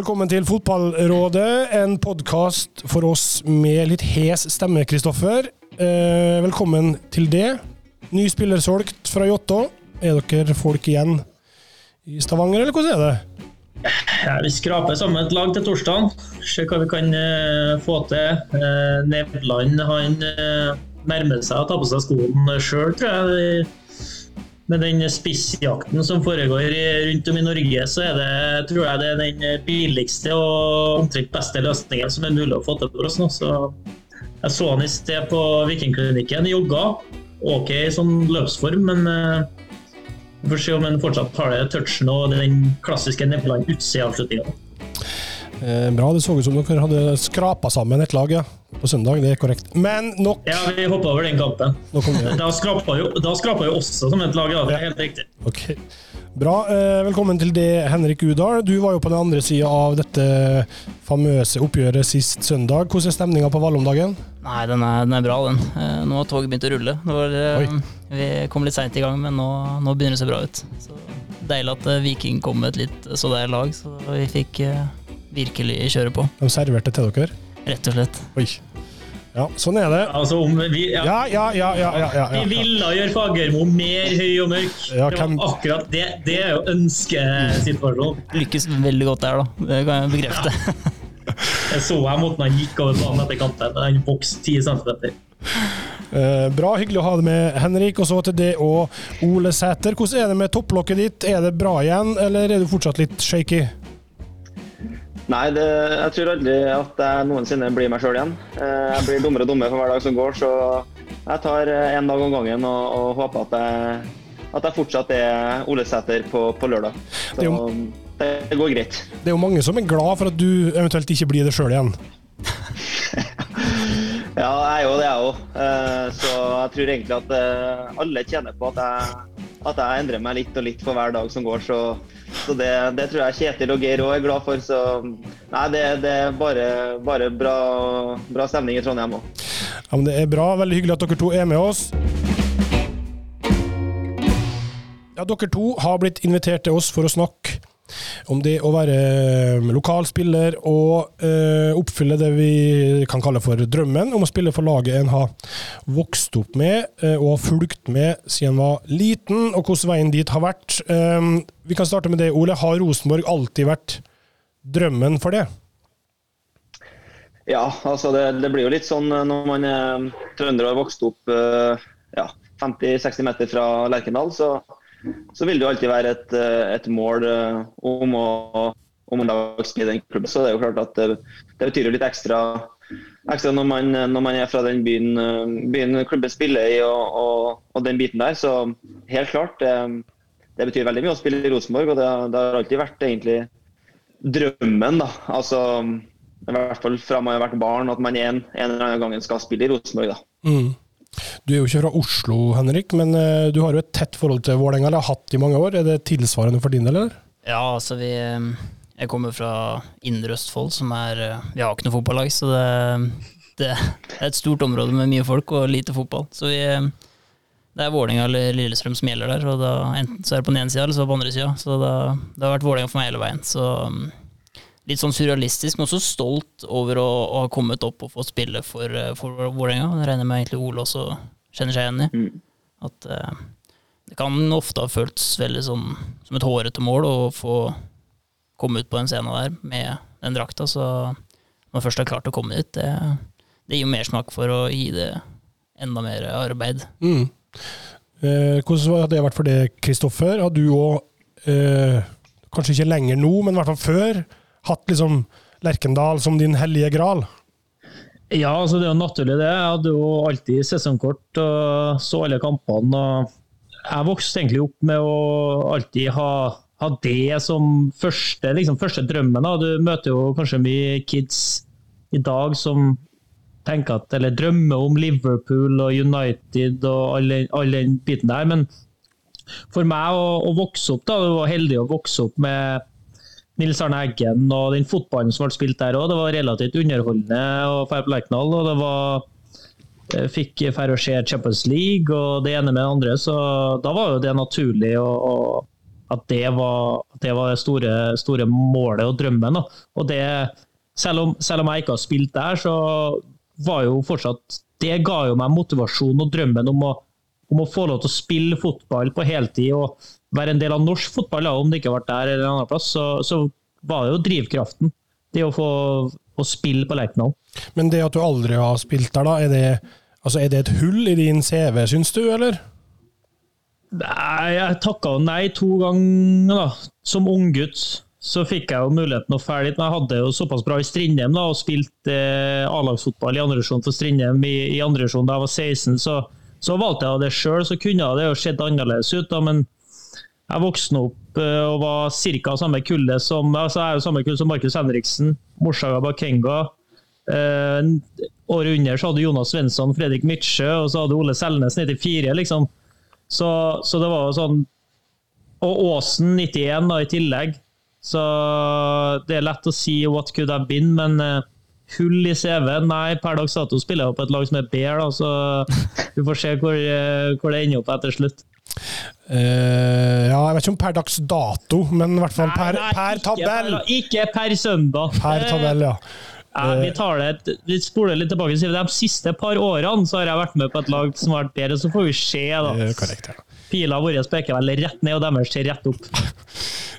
velkommen til Fotballrådet, en podkast for oss med litt hes stemme, Kristoffer. Eh, velkommen til det. Ny spiller solgt fra Jåttå. Er dere folk igjen i Stavanger, eller hvordan er det? Ja, vi skraper sammen et lag til torsdag. Se hva vi kan eh, få til. Eh, Nevland han uh, nærmer seg å ta på seg skoene sjøl, tror jeg. Med den spissjakten som foregår rundt om i Norge, så er det, tror jeg det er den billigste og omtrent beste løsningen som er mulig å få til for oss nå. Så jeg så han i sted på Vikingklinikken, jogga. OK sånn løpsform, men vi får se om han fortsatt har det touchen og den klassiske Nevland utsida-avslutninga. Eh, bra. Det så ut som dere hadde skrapa sammen et lag ja, på søndag. Det er korrekt. Men nok Ja, vi hoppa over den kampen. Da skrapa jo, da skrapa jo også som et lag, ja. Det er helt riktig. Ok. Bra. Eh, velkommen til det, Henrik Udal. Du var jo på den andre sida av dette famøse oppgjøret sist søndag. Hvordan er stemninga på Valle om dagen? Nei, den er, den er, bra, den. Eh, nå har toget begynt å rulle. Var, vi kom litt seint i gang, men nå, nå, begynner det å se bra ut. Så Deilig at Viking kom med et litt så der lag, så vi fikk virkelig kjøre på. De serverte til dere? Rett og slett. Oi. Ja, sånn er det. Altså, vi, ja. Ja, ja, ja, ja, ja, ja, Vi ville gjøre Fagermo mer høy og mørk. Ja, kan... det akkurat det. Det er jo ønskesituasjonen. Lykkes veldig godt der, da. Det kan jeg bekrefte. jeg så jeg måten han gikk over banen etter kanten. Han vokste 10 cm. Eh, bra, hyggelig å ha deg med, Henrik. Og så til det og Ole Sæter. Hvordan er det med topplokket ditt? Er det bra igjen, eller er du fortsatt litt shaky? Nei, det, jeg tror aldri at jeg noensinne blir meg sjøl igjen. Eh, jeg blir dummere og dummere for hver dag som går, så jeg tar én dag om gangen og, og håper at jeg, at jeg, fortsatt er Ole Sæter på, på lørdag. Så det, det, går greit. Det er jo mange som er glad for at du eventuelt ikke blir det sjøl igjen. ja, jeg er jo det, jeg òg. Eh, så jeg tror egentlig at eh, alle tjener på at jeg, at jeg endrer meg litt og litt for hver dag som går. så så det, det, tror jeg Kjetil og Geir òg er glad for. Så nei, det, det er bare, bare bra, bra, stemning i Trondheim òg. Ja, men det er bra. Veldig hyggelig at dere to er med oss. Ja, dere to har blitt invitert til oss for å snakke om det å være eh, lokalspiller og eh, oppfylle det vi kan kalle for drømmen om å spille for laget en har vokst opp med eh, og har fulgt med siden en var liten, og hvordan veien dit har vært. Eh, vi kan starte med det, Ole. Har Rosenborg alltid vært drømmen for det? Ja, altså det, det blir jo litt sånn når man er trønder og har vokst opp uh, ja, 50-60 meter fra Lerkendal. så så vil det jo alltid være et, eh, et mål eh, om å om en dag spille den klubben. Så det er jo klart at det, det betyr jo litt ekstra, ekstra når, man, når, man, er fra den byen, eh, byen klubben spiller i og, og, og, den biten der. Så helt klart, det, det, betyr veldig mye å spille i Rosenborg. Og det, det har alltid vært egentlig drømmen, da. Altså i hvert fall fra man har vært barn, at man en, en eller annen gang skal spille i Rosenborg. da. Mm. Du er jo ikke fra Oslo, Henrik, men eh, du har jo et tett forhold til Vålerenga, eller har hatt i mange år. Er det tilsvarende for din del, eller? Ja, altså vi Jeg kommer fra Indre Østfold, som er eh, Vi har ikke noe fotballag, så det, det er et stort område med mye folk og lite fotball. Så vi det er Vålerenga eller Lillestrøm som gjelder der. og da, Enten så er det på den ene sida eller så på den andre sida. Så det har vært Vålerenga for meg hele veien. Så litt sånn surrealistisk, men også stolt over å, å ha kommet opp og fått spille for, eh, for Vålerenga. Det regner med egentlig Ole også kjenner seg igjen i. Mm. At uh, det kan ofte ha føltes veldig sånn som et hårete mål å få komme ut på den scenen der med den drakta. Så når man først har klart å komme dit, det, det gir jo mersmak for å gi det enda mer arbeid. Mm. Eh, hvordan har det vært for deg, Kristoffer? Har du òg, eh, kanskje ikke lenger nå, men i hvert fall før, hatt liksom Lerkendal som din hellige gral? Ja, altså det er jo naturlig det. Jeg hadde jo alltid sesongkort og så alle kampene. og Jeg vokste egentlig opp med å alltid ha, ha det som første, liksom første drømmen. Du møter jo kanskje mye kids i dag som tenker at, eller drømmer om Liverpool og United og all, den biten der. Men for meg å, å vokse opp, da, du var heldig å vokse opp med Nils Arne Eggen og den fotballen som ble spilt der òg. Det var relativt underholdende å dra på Lerkendal. Og det var eh, fikk færre å se Champions League og det ene med det andre. Så da var jo det naturlig å, å, at det var det, var store, store, målet og drømmen. Da. Og det, selv om, selv om jeg ikke har spilt der, så var jo fortsatt Det ga jo meg motivasjon og drømmen om å, om å få lov til å spille fotball på heltid og være en del av norsk fotball, da, om det ikke har vært der eller en annen plass. Så, så var det jo drivkraften. Det å få å spille på Lerkendal. Men det at du aldri har spilt der, da, er det, altså er det et hull i din CV, syns du, eller? Nei, jeg takka nei to ganger, da. Som unggutt så fikk jeg jo muligheten å ferdig. Jeg hadde jo såpass bra i Strindheim da, og spilte eh, A-lagsfotball i andredivisjon for Strindheim i, i andredivisjon da jeg var 16. Så, så valgte jeg det sjøl. Så kunne det jo sett annerledes ut, da, men jeg vokste opp eh, og var ca. samme kulde som altså jeg er jo samme kull som Markus Henriksen, Morsaga Bakenga. Eh, året under så hadde Jonas Svensson, Fredrik Midtsjø og så hadde Ole Selnes 94. liksom. Så, så, det var jo sånn Og Åsen 91 da, i tillegg. Så det er lett å si 'what could have been', men uh, hull i CV Nei, per dags dato spiller jeg på et lag som er bedre, da, så vi får se hvor, uh, hvor det ender opp etter slutt. Uh, ja, jeg vet ikke om per dags dato, men i hvert fall per, nei, nei, per tabell. Ikke per, ikke per søndag. Per tabell, ja. Ja, vi, tar det, vi spoler litt tilbake. De siste par årene så har jeg vært med på et lag som har vært bedre, så får vi se. da. Korrekt, ja. Pila vår peker vel rett ned, og deres ser rett opp.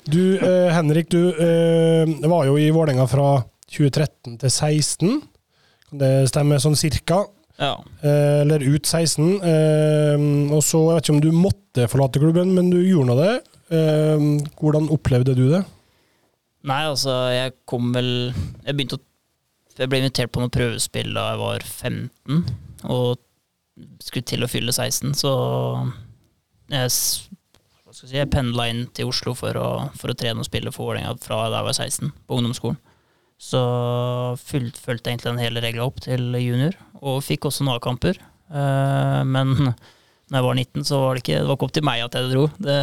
Du, eh, Henrik, du eh, var jo i Vålerenga fra 2013 til 2016. Kan det stemme sånn cirka? Ja. Eh, eller ut 16. Eh, og så, Jeg vet ikke om du måtte forlate klubben, men du gjorde nå det. Eh, hvordan opplevde du det? Nei, altså, jeg kom vel Jeg begynte å jeg ble invitert på noen prøvespill da jeg var 15, og skulle til å fylle 16, så jeg, hva skal jeg, si, jeg pendla inn til Oslo for å, for å trene og spille for Vålerenga fra da jeg var 16, på ungdomsskolen. Så fulgte egentlig den hele regla opp til junior, og fikk også noen A-kamper. Eh, men når jeg var 19, så var det ikke, det var ikke opp til meg at jeg dro. Det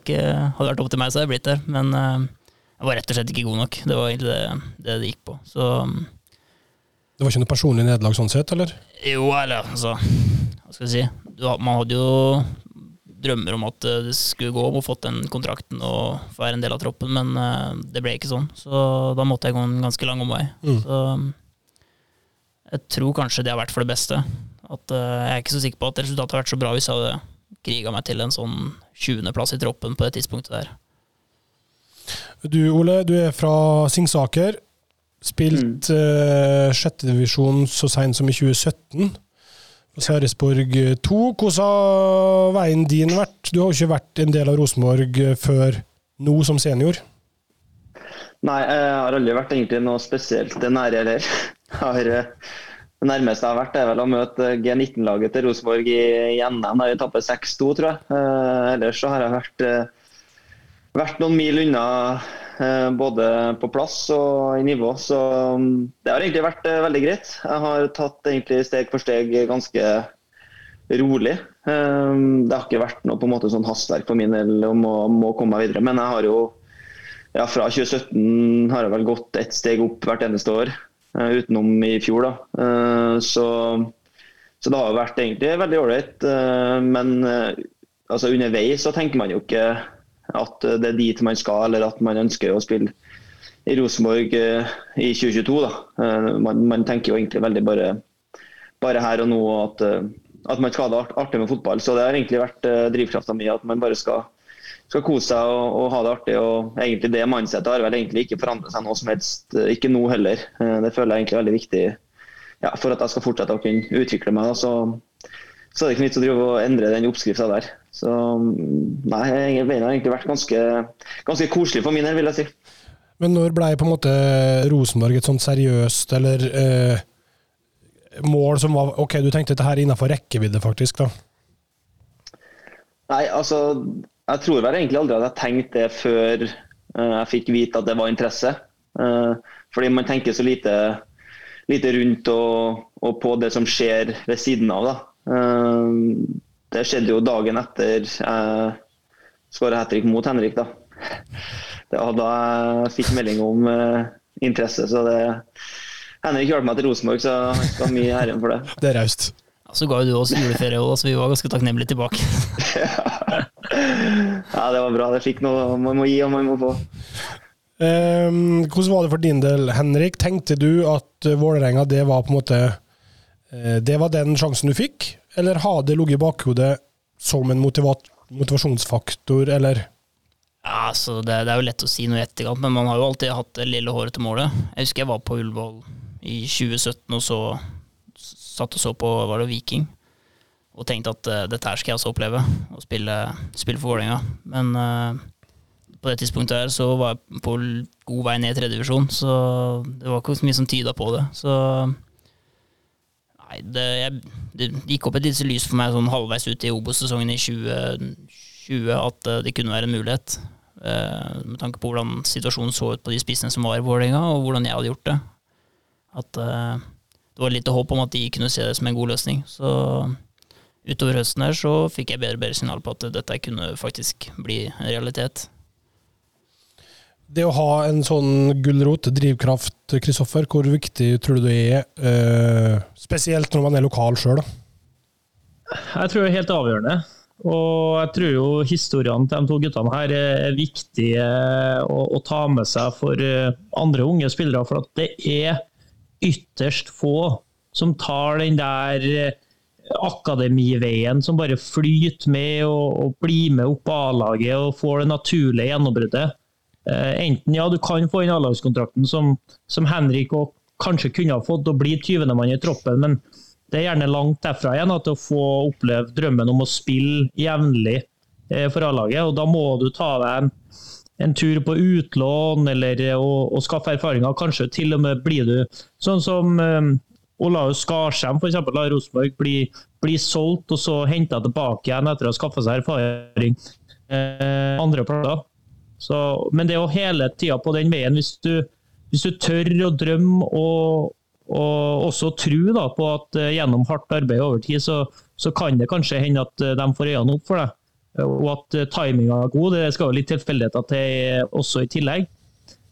ikke, hadde vært opp til meg, så hadde jeg blitt der. Men eh, jeg var rett og slett ikke god nok. Det var egentlig det det, det gikk på. Så Det var ikke noe personlig nederlag sånn sett, eller? Jo, eller altså Hva skal jeg si. Man hadde jo drømmer om at det skulle gå, om å fått den kontrakten og få være en del av troppen, men eh, det ble ikke sånn. Så da måtte jeg gå en ganske lang omvei. Mm. Så jeg tror kanskje det har vært for det beste. At eh, Jeg er ikke så sikker på at resultatet har vært så bra hvis jeg hadde kriga meg til en sånn 20.-plass i troppen på det tidspunktet der. Du Ole, du er fra Singsaker. Spilt mm. uh, sjettedivisjon så seint som i 2017. På Sverresborg 2. Hvordan har veien din vært? Du har jo ikke vært en del av Rosenborg før nå som senior. Nei, jeg har aldri vært egentlig noe spesielt nære heller. Det nærmeste jeg har vært, er vel å møte G19-laget til Rosenborg i, i NM, der vi tapper 6-2, tror jeg. Eh, ellers så har jeg vært eh, vært noen mil unna eh, både på plass og i nivå. Så mm, det har egentlig vært eh, veldig greit. Jeg har tatt egentlig steg for steg ganske rolig. Eh, det har ikke vært noe på en måte sånn hastverk for min del om å må komme meg videre. Men jeg har jo ja, fra 2017 har jeg vel gått ett steg opp hvert eneste år, utenom i fjor. da. Så, så det har vært egentlig veldig ålreit. Men altså, underveis så tenker man jo ikke at det er dit man skal, eller at man ønsker å spille i Rosenborg eh, i 2022. Da. man, man, tenker jo egentlig veldig bare, bare her og nå at, eh, at, man skal ha det artig med fotball. Så det har egentlig vært drivkrafta mi at man bare skal, skal kose seg og, og, ha det artig. og egentlig Det mindsetet har vel egentlig ikke forandret seg noe som helst, ikke nå heller. Det føler jeg egentlig er veldig viktig ja, for at jeg skal fortsette å kunne utvikle meg. Da. Så, så er det ikke nytt å endre den oppskrifta der. Så nei, veien har egentlig vært ganske, ganske koselig for min del, vil jeg si. Men når ble på en måte Rosenborg et sånt seriøst eller eh, mål som var OK, du tenkte dette her innenfor rekkevidde, faktisk? da? Nei, altså Jeg tror vel egentlig aldri at jeg tenkte det før eh, jeg fikk vite at det var interesse. Eh, fordi man tenker så lite, lite rundt og, og, på det som skjer ved siden av. da. Eh, det skjedde jo dagen etter jeg skåra hat trick mot Henrik. da. Det var da jeg fikk melding om eh, interesse. så det Henrik hjalp meg til Rosenborg, så han skal ha mye æren for det. Det er raust. Ja, så ga jo du oss juleferie òg, så vi var ganske takknemlige tilbake. Ja, det var bra. Det fikk noe man må gi og man må få. Um, hvordan var det for din del, Henrik? Tenkte du at Vålerenga det var på en måte uh, Det var den sjansen du fikk, eller har det ligget i bakhodet som en motiva motivasjonsfaktor, eller? Ja, altså, det, det, er jo lett å si noe i etterkant, men man har jo alltid hatt det lille håret til målet. Jeg husker jeg var på Ullevål i 2017 og så satt og så på var det Viking, og tenkte at uh, dette her skal jeg også oppleve, å spille, spille for Vålerenga. Men uh, på det tidspunktet her så var jeg på god vei ned i tredjedivisjon, så det var ikke så mye som tyda på det. Så Nei, det, jeg, det gikk opp et lite lys for meg sånn halvveis ut i Obos-sesongen i 2020 at uh, det kunne være en mulighet. Uh, med tanke på hvordan situasjonen så ut på de spissene som var i Vålerenga, og hvordan jeg hadde gjort det. At uh, det var lite håp om at de kunne se det som en god løsning. Så utover høsten her så fikk jeg bedre og bedre signal på at dette kunne faktisk bli en realitet. Det å ha en sånn gulrot, drivkraft, Kristoffer, hvor viktig tror du det er? Uh, spesielt når man er lokal sjøl, Jeg tror det er helt avgjørende. Og jeg tror jo historiene til de to guttene her er viktige å, å ta med seg for eh, andre unge spillere. For at det er ytterst få som tar den der eh, akademiveien som bare flyter med og, og blir med opp på A-laget og får det naturlige gjennombruddet. Eh, enten ja, du kan få inn A-lagskontrakten som, som, Henrik og kanskje kunne ha fått og bli 20.-mann i troppen, men det er gjerne langt derfra igjen til å få oppleve drømmen om å spille jevnlig eh, for A-laget. og Da må du ta deg en, en tur på utlån eller å, å skaffe erfaringer. Kanskje til og med blir du sånn som um, Olaus Skarsheim f.eks. av Rosenborg blir, blir, solgt og så henta tilbake igjen etter å ha skaffa seg erfaring eh, andre plasser. Så, men det er jo hele tida på den veien, hvis du, hvis du tør å drømme og, og også tro da, på at uh, gjennom hardt arbeid over tid, så, så, kan det kanskje hende at uh, de får øynene opp for deg. Og at uh, timinga er god. Det skal jo litt tilfeldigheter til også i tillegg.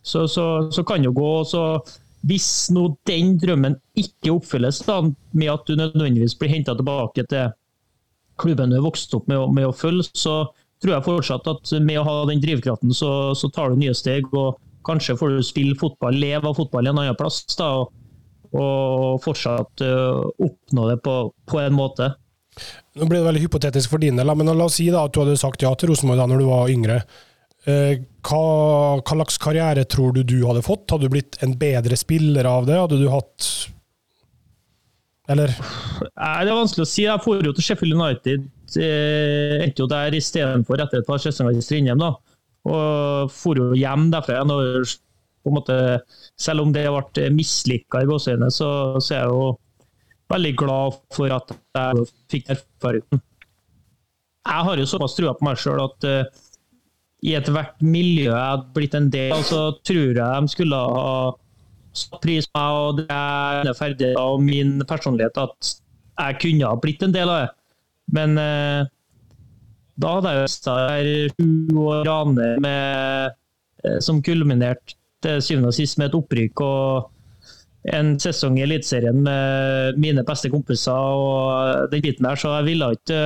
Så, så, kan det gå. så Hvis nå den drømmen ikke oppfylles, da, med at du nødvendigvis blir henta tilbake til klubben du er vokst opp med, med å følge, så, tror jeg fortsatt at med å ha den drivkraften, så, så tar du nye steg. og Kanskje får du spille fotball, leve av fotball i en annen plass. Da, og, og fortsatt uh, oppnå det på, på, en måte. Nå blir det veldig hypotetisk for din del, men la oss si da at du hadde sagt ja til Rosenborg da når du var yngre. Uh, hva, hva, slags karriere tror du du hadde fått? Hadde du blitt en bedre spiller av det? Hadde du hatt Eller? Nei, det er vanskelig å si. Jeg dro jo til Sheffield United Eh, endte jo der istedenfor etter et par sesonger i Strindheim. Og for jo hjem derfra igjen. Selv om det ble mislykka i gåseøynene, så, så er jeg jo veldig glad for at jeg fikk erfaringen. Jeg har jo såpass trua på meg sjøl at uh, i ethvert miljø jeg hadde blitt en del så tror jeg de skulle ha satt pris på meg og det er ferdigheter og min personlighet at jeg kunne ha blitt en del av det. Men eh, da hadde jeg jo her sju år rane med, eh, som kulminerte til syvende og sist med et opprykk og en sesong i Eliteserien med mine beste kompiser og den biten der, så jeg ville ikke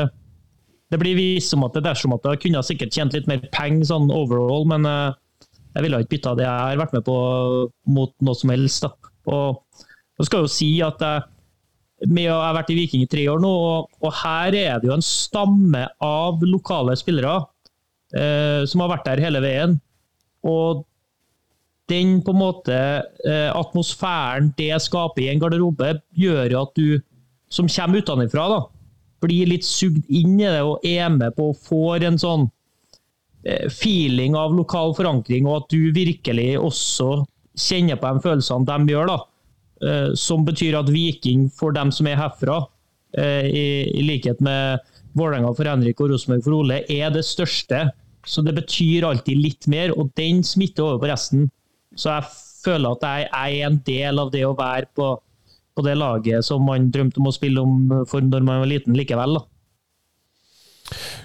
Det blir vist som at det dersom at jeg kunne sikkert tjent litt mer penger sånn overall, men eh, jeg ville ikke bytta det jeg har vært med på mot noe som helst. Da. Og jeg skal jo si at jeg med å har vært i Viking i tre år nå, og, og, her er det jo en stamme av lokale spillere eh, som har vært der hele veien. Og den på en måte eh, atmosfæren det skaper i en garderobe, gjør jo at du som kommer utenfra, da, blir litt sugd inn i det og er med på å få en sånn eh, feeling av lokal forankring, og at du virkelig også kjenner på de følelsene de gjør. da som betyr at Viking, for dem som er herfra, eh, i likhet med Vålerenga for Henrik og Rosenborg for Ole, er det største. Så det betyr alltid litt mer, og den smitter over på resten. Så jeg føler at jeg, er en del av det å være på, på det laget som man drømte om å spille om for når man var liten likevel. da.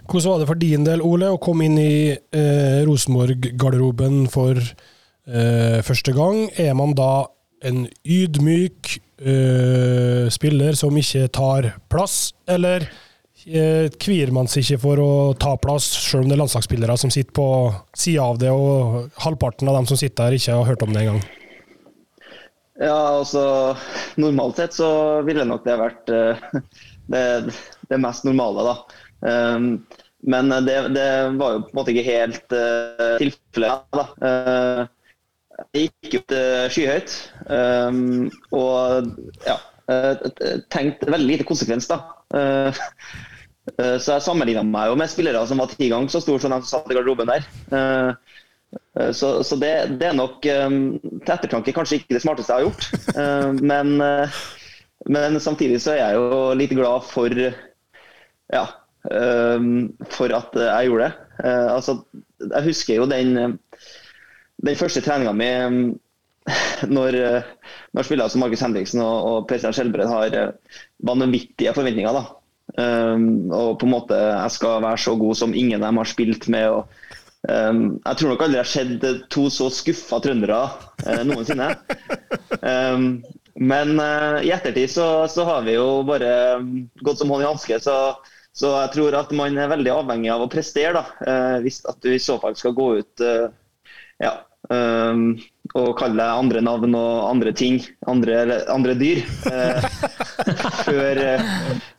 Hvordan var det for din del, Ole, å komme inn i eh, Rosenborg-garderoben for eh, første gang? Er man da en ydmyk uh, spiller som ikke tar plass, eller uh, kvier man seg ikke for å ta plass, selv om det er landslagsspillere som sitter på sida av det, og halvparten av dem som sitter her, ikke har hørt om det engang? Ja, altså Normalt sett så ville nok det vært uh, det, det, mest normale, da. Um, men det, det, var jo på en måte ikke helt uh, tilfellet. da. Uh, jeg gikk ut skyhøyt um, og ja, tenkte veldig lite konsekvens, da. så jeg sammenligna meg jo med spillere som var ti ganger så store som de som satt i garderoben der. Uh, så, så det, det, er nok um, til ettertanke kanskje ikke det smarteste jeg har gjort. Uh, men, uh, men, samtidig så er jeg jo litt glad for ja, um, for at jeg gjorde det. Uh, altså, jeg husker jo den, den første treninga mi når, når spillere som Markus Henriksen og, og Per Stian Skjelbred har vanvittige forventninger. da. Um, og på en måte jeg skal være så god som ingen av dem har spilt med. og Um, jeg tror nok aldri jeg har sett to så skuffa trøndere uh, noensinne. Um, men uh, i ettertid så, så, har vi jo bare gått som hånd i hanske. Så, så, jeg tror at man er veldig avhengig av å prestere, da, uh, hvis at du i så fall skal gå ut ja, um, og kalle deg andre navn og andre ting, andre, andre dyr, før,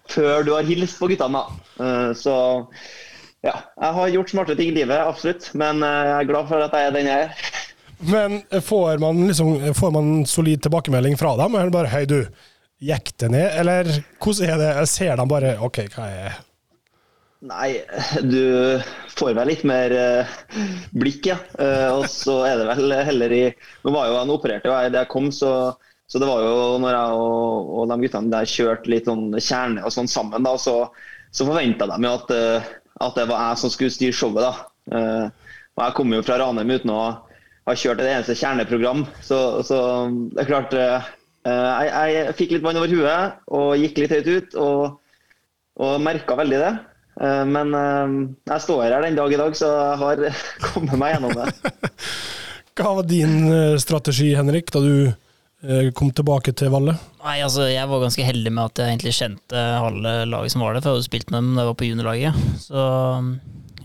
før, du har hilst på guttene. så ja, jeg har gjort smarte ting i livet, absolutt. Men jeg er glad for at jeg er den jeg er. Men får man, liksom, får man solid tilbakemelding fra dem? Eller bare 'hei, du, gikk det ned'? Eller hvordan er det? Jeg ser de bare 'OK, hva er Nei, du får vel litt mer uh, blikk, ja. Uh, og så er det vel heller i Nå var jo han operert da jeg kom, så, så, det var jo når jeg og, og de guttene der kjørte litt sånn kjerne og sånn sammen, da, så, så forventa de jo at uh, at det var jeg som skulle styre showet. da. Og Jeg kom jo fra Ranheim uten å ha kjørt et eneste kjerneprogram. Så, så det er klart jeg, jeg, fikk litt vann over huet og gikk litt høyt ut. Og, og merka veldig det. Uh, men jeg står her den dag i dag, så jeg har kommet meg gjennom det. Hva var din strategi, Henrik, da du kom tilbake til Valle? Nei, altså Jeg var ganske heldig med at jeg egentlig kjente halve laget som var der, for jeg hadde spilt med dem da jeg var på juniorlaget. Så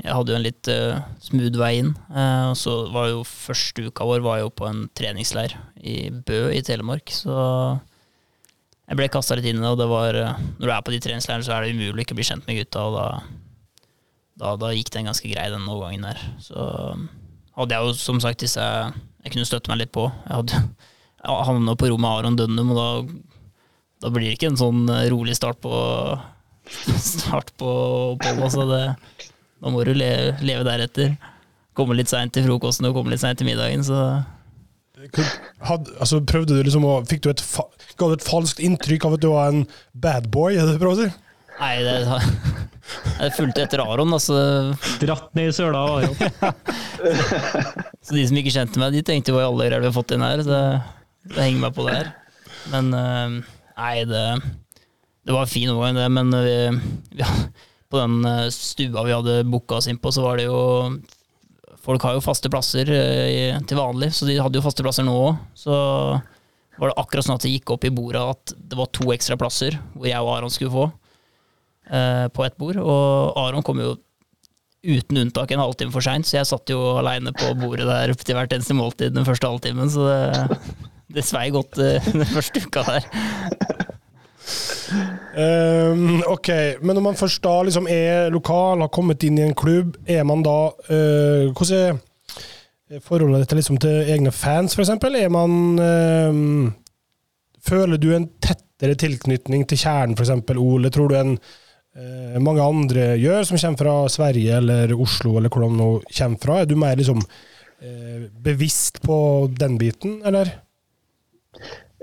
jeg hadde jo en litt uh, smooth vei inn. Uh, og så var jo første uka vår var jo på en treningsleir i Bø i Telemark, så jeg ble kasta litt inn i det, og det var uh, Når du er på de treningsleirene, så er det umulig å ikke bli kjent med gutta, og da, da, da gikk den ganske grei, den overgangen der. Så um, hadde jeg jo som sagt disse jeg kunne støtte meg litt på. Jeg hadde havna på rommet med Aron Dønnum, og da, da, blir det ikke en sånn eh, rolig start på start på oppholdet. Altså da må du leve, leve deretter. Komme litt seint til frokosten og komme litt seint til middagen, så Hadde, altså, prøvde du liksom å, Fikk du et, fa, ga du et falskt inntrykk av at du var en bad boy? Er det bra å si? Nei, det, jeg fulgte etter Aron. Altså. Dratt ned i søla av Aron. så de som ikke kjente meg, de tenkte hva i alle greier vi har fått inn her. Så det henger meg på det her. Men uh, nei, det, det var en fin overgang, det. Men vi, ja, på den eh, stua vi hadde booka oss inn på, så var det jo Folk har jo faste plasser til vanlig, så de hadde jo faste plasser nå òg. Så var det akkurat sånn at det gikk opp i bordet at det var to ekstra plasser hvor jeg og Aron skulle få. Uh, på ett bord. Og Aron kom jo uten unntak en halvtime for seint, så jeg satt jo aleine på bordet der til hvert eneste måltid den første halvtimen. Så det, det svei godt uh, den første uka der. Um, ok, men når man først da liksom er lokal, har kommet inn i en klubb, er man da uh, Hvordan er forholdet til, liksom, til egne fans, f.eks.? Er man øh, Føler du en tettere tilknytning til kjernen, f.eks. Ole? Tror du en øh, mange andre gjør, som kommer fra Sverige eller Oslo, eller hvor de nå kommer fra? Er du mer liksom bevisst på den biten, eller?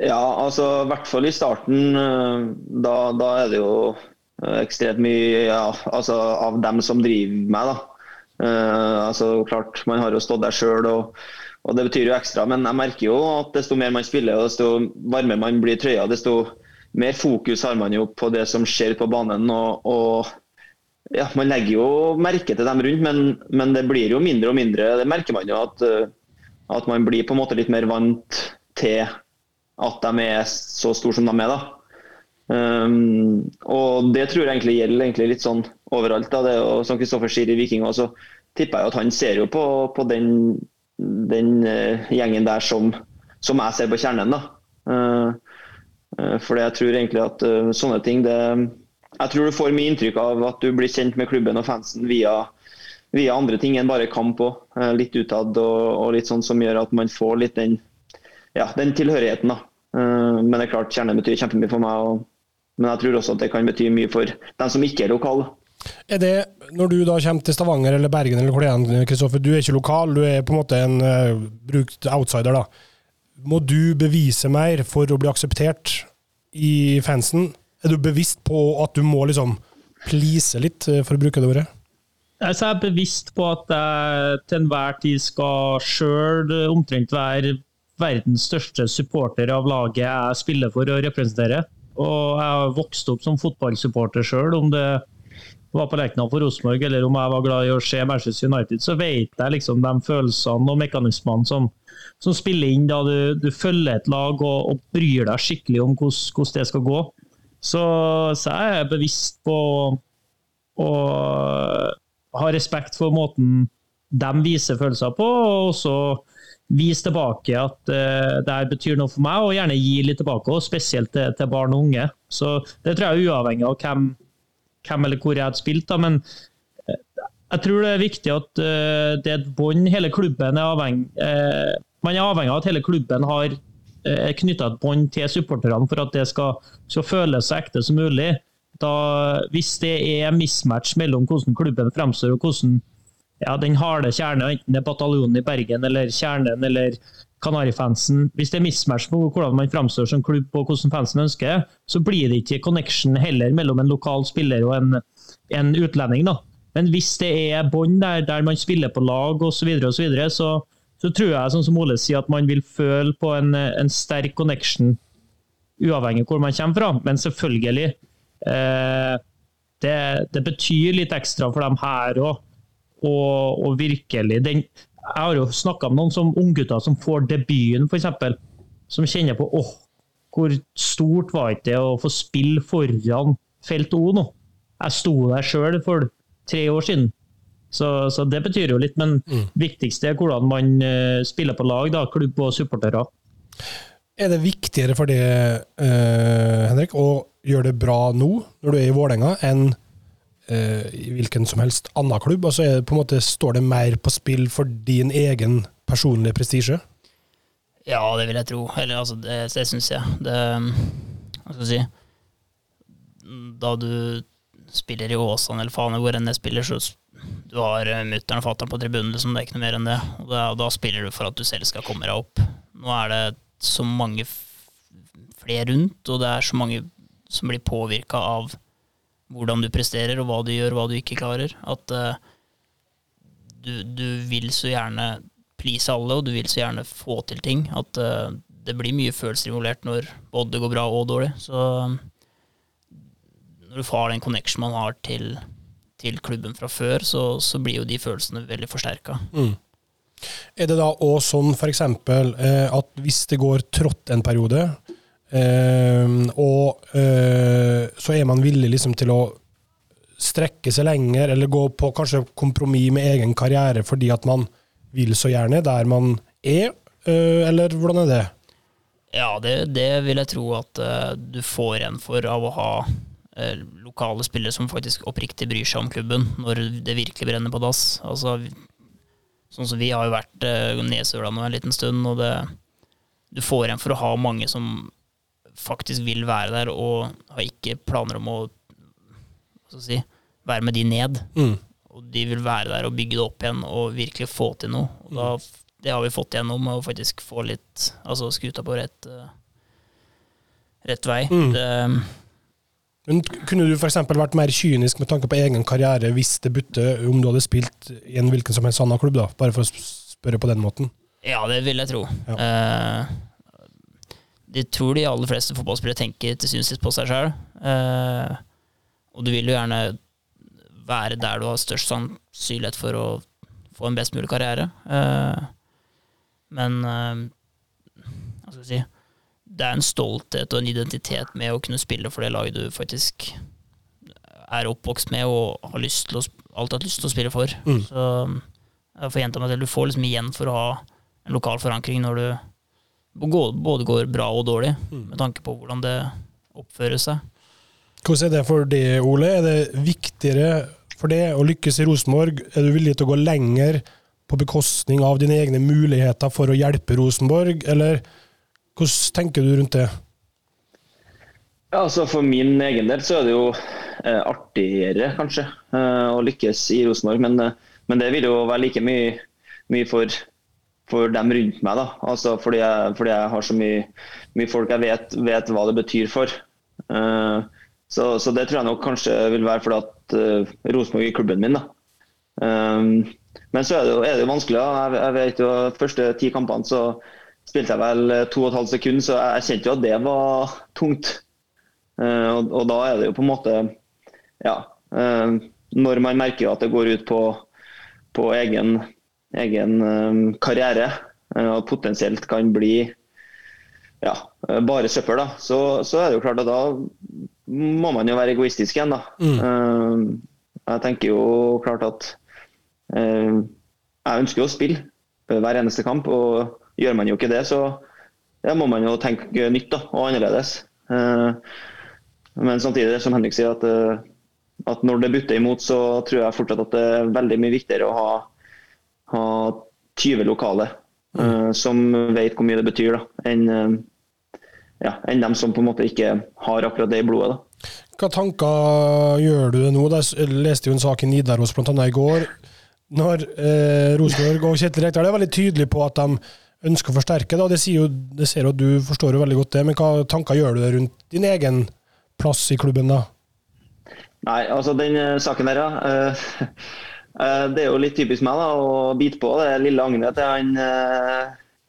Ja, altså i hvert fall i starten. Eh, da, da er det jo eh, ekstremt mye ja, altså, av dem som driver med. da. Uh, altså klart, Man har jo stått der sjøl, og, og, det betyr jo ekstra. Men jeg merker jo at desto mer man spiller, og desto varmere man blir i trøya, desto mer fokus har man jo på det som skjer på banen. og, og ja, Man legger jo merke til dem rundt, men, men, det blir jo mindre og mindre. Det merker man jo at, at man blir på en måte litt mer vant til at de er så store som de er. da. Um, og det tror jeg egentlig gjelder egentlig litt sånn overalt. Da. Det, og som Kristoffer sier i Viking så tipper jeg at han ser jo på, på den, den uh, gjengen der som, som, jeg ser på kjernen. da. Uh, uh, for jeg tror egentlig at sånne ting det, Jeg tror du får mye inntrykk av at du blir kjent med klubben og fansen via, via andre ting enn bare kamp òg. litt utad og, og, litt sånn som gjør at man får litt den, ja, den tilhørigheten. da. Men det er klart kjernen betyr kjempemye for meg. og men jeg tror også at det kan bety mye for dem som ikke er lokale. Er det, Når du da kommer til Stavanger eller Bergen, eller hvor det er, Kristoffer, du er ikke lokal, du er på en måte en uh, brukt outsider. da. Må du bevise mer for å bli akseptert i fansen? Er du bevisst på at du må liksom please litt, eh, for å bruke det ordet? Jeg er bevisst på at jeg til enhver tid skal sjøl omtrent være verdens største supporter av laget jeg spiller for og representerer. Og jeg har vokst opp som fotballsupporter sjøl. Om det var på Lerkendal for Rosenborg eller om jeg var glad i å se Manchester United, så vet jeg liksom de følelsene og mekanismene som, som spiller inn da du, du, følger et lag og, og bryr deg skikkelig om hvordan det skal gå. Så, så jeg er bevisst på å ha respekt for måten de viser følelser på, og så vise tilbake at uh, det her betyr noe for meg, og gjerne gi litt tilbake, og spesielt til, til, barn og unge. Så Det tror jeg er uavhengig av hvem, hvem eller hvor jeg hadde spilt. Da. Men uh, jeg tror det er viktig at uh, det er et bånd hele klubben er avhengig Man er avhengig av at hele klubben har uh, knytta et bånd til supporterne for at det skal, skal føles så ekte som mulig. Da, hvis det er mismatch mellom hvordan klubben fremstår og hvordan ja, den harde kjerne, enten det er bataljonen i Bergen eller kjernen eller Kanarifansen. Hvis det er mismatch på hvordan man framstår som klubb og hvordan fansen ønsker, så blir det ikke connection heller mellom en lokal spiller og en, en utlending. da. Men hvis det er bånd der, der man spiller på lag osv., så, videre, og så, videre, så så tror jeg sånn som Ole sier, at man vil føle på en, en sterk connection uavhengig hvor man kommer fra. Men selvfølgelig, eh, det, det, betyr litt ekstra for dem her òg og, og virkelig den, Jeg har jo snakka med noen som unggutter som får debuten, f.eks. Som kjenner på åh, hvor stort var ikke det å få spille foran felt O nå? Jeg sto der sjøl for tre år siden. Så, så, det betyr jo litt, men mm. viktigste er hvordan man uh, spiller på lag, da, klubb og supportere. Er det viktigere for det, uh, Henrik, å gjøre det bra nå, når du er i Vålerenga, enn eh, i hvilken som helst annen klubb? Altså er, på en måte, Står det mer på spill for din egen personlige prestisje? Ja, det vil jeg tro. Eller altså, det, det syns jeg. Det Hva skal jeg si Da du spiller i Åsane eller faen hvor enn jeg spiller, så du har eh, mutter'n og fatter'n på tribunen, liksom. Det er ikke noe mer enn det. Og da, da, spiller du for at du selv skal komme deg opp. Nå er det så mange flere rundt, og det er så mange som blir påvirka av hvordan du presterer, og hva du gjør, og hva du ikke klarer. At uh, du, du, vil så gjerne please alle, og du vil så gjerne få til ting. At uh, det blir mye følelser involvert når både det går bra og dårlig. Så når du får den connection man har til, til klubben fra før, så, så, blir jo de følelsene veldig forsterka. Mm. Er det da òg sånn f.eks. Eh, at hvis det går trått en periode, og uh, så er man villig liksom til å strekke seg lenger, eller gå på kanskje kompromiss med egen karriere fordi at man vil så gjerne der man er, uh, eller hvordan er det? Ja, det, det vil jeg tro at eh, du får en for av å ha lokale spillere som faktisk oppriktig bryr seg om klubben når det virkelig brenner på dass. Altså, sånn som vi har jo vært uh, nedsøla nå en liten stund, og det, du får en for å ha mange som faktisk vil være der, og har ikke planer om å si, være med de ned. Mm. Og de vil være der og bygge det opp igjen og virkelig få til noe. Og da, det har vi fått gjennom å faktisk få litt Altså skuta på rett, uh, rett vei. Mm. Det, men Kunne du f.eks. vært mer kynisk med tanke på egen karriere hvis det butte om du hadde spilt i en hvilken som helst annen klubb, da? Bare for å spørre på den måten. Ja, det vil jeg tro. Ja. Uh, de tror de aller fleste fotballspillere tenker til syvende sist på seg sjøl. Eh, og du vil jo gjerne være der du har størst sannsynlighet for å få en best mulig karriere. Eh, men eh, hva skal jeg si det er en stolthet og en identitet med å kunne spille for det laget du faktisk er oppvokst med og har lyst til å, alltid hatt lyst til å spille for. Mm. Så jeg får gjenta meg til, du får liksom igjen for å ha en lokal forankring når du både går bra og dårlig, Mm. med tanke på hvordan det oppfører seg. Hvordan er det for deg, Ole? Er det viktigere for deg å lykkes i Rosenborg? Er du villig til å gå lenger på bekostning av dine egne muligheter for å hjelpe Rosenborg, eller hvordan tenker du rundt det? Ja, altså For min egen del så er det jo eh, artigere, kanskje, eh, å lykkes i Rosenborg. Men, eh, men, det vil jo være like mye, mye for, for, dem rundt meg. da. Altså fordi jeg, fordi jeg har så mye, mye folk jeg vet, vet, hva det betyr for. Uh, så, så, det tror jeg nok kanskje vil være fordi at uh, Rosenborg er klubben min. da. Um, men så er det jo, er det jo vanskelig. da. Jeg, jeg vet jo første ti kampene så spilte jeg vel to og et halvt sekund, så jeg, kjente jo at det var tungt. Uh, og, og, da er det jo på en måte Ja. Uh, når man merker at det går ut på, på egen, egen um, karriere, uh, og potensielt kan bli ja, bare søppel, da, så, så, er det jo klart at da må man jo være egoistisk igjen. da. Mm. jeg tenker jo klart at jeg ønsker jo å spille hver eneste kamp, og gjør man jo ikke det, så ja, må man jo tenke nytt da, og annerledes. Men samtidig, som Henrik sier, at, at når det butter imot, så tror jeg fortsatt at det er veldig mye viktigere å ha, ha 20 lokale mm. som vet hvor mye det betyr, enn ja, en dem som på en måte ikke har akkurat det i blodet. da. Hva tanker gjør du nå? Jeg leste jo en sak i Nidaros annet i går. Når eh, Rosenborg og Kjetil Rekdal er veldig tydelige på at de ønsker å forsterke. Da. Det, sier jo, det ser jo at du forstår jo veldig godt det, men hva tanker gjør du rundt din egen plass i klubben da? Nei, altså den uh, saken der, ja. Uh, det er jo litt typisk meg da, å bite på det lille agnet til han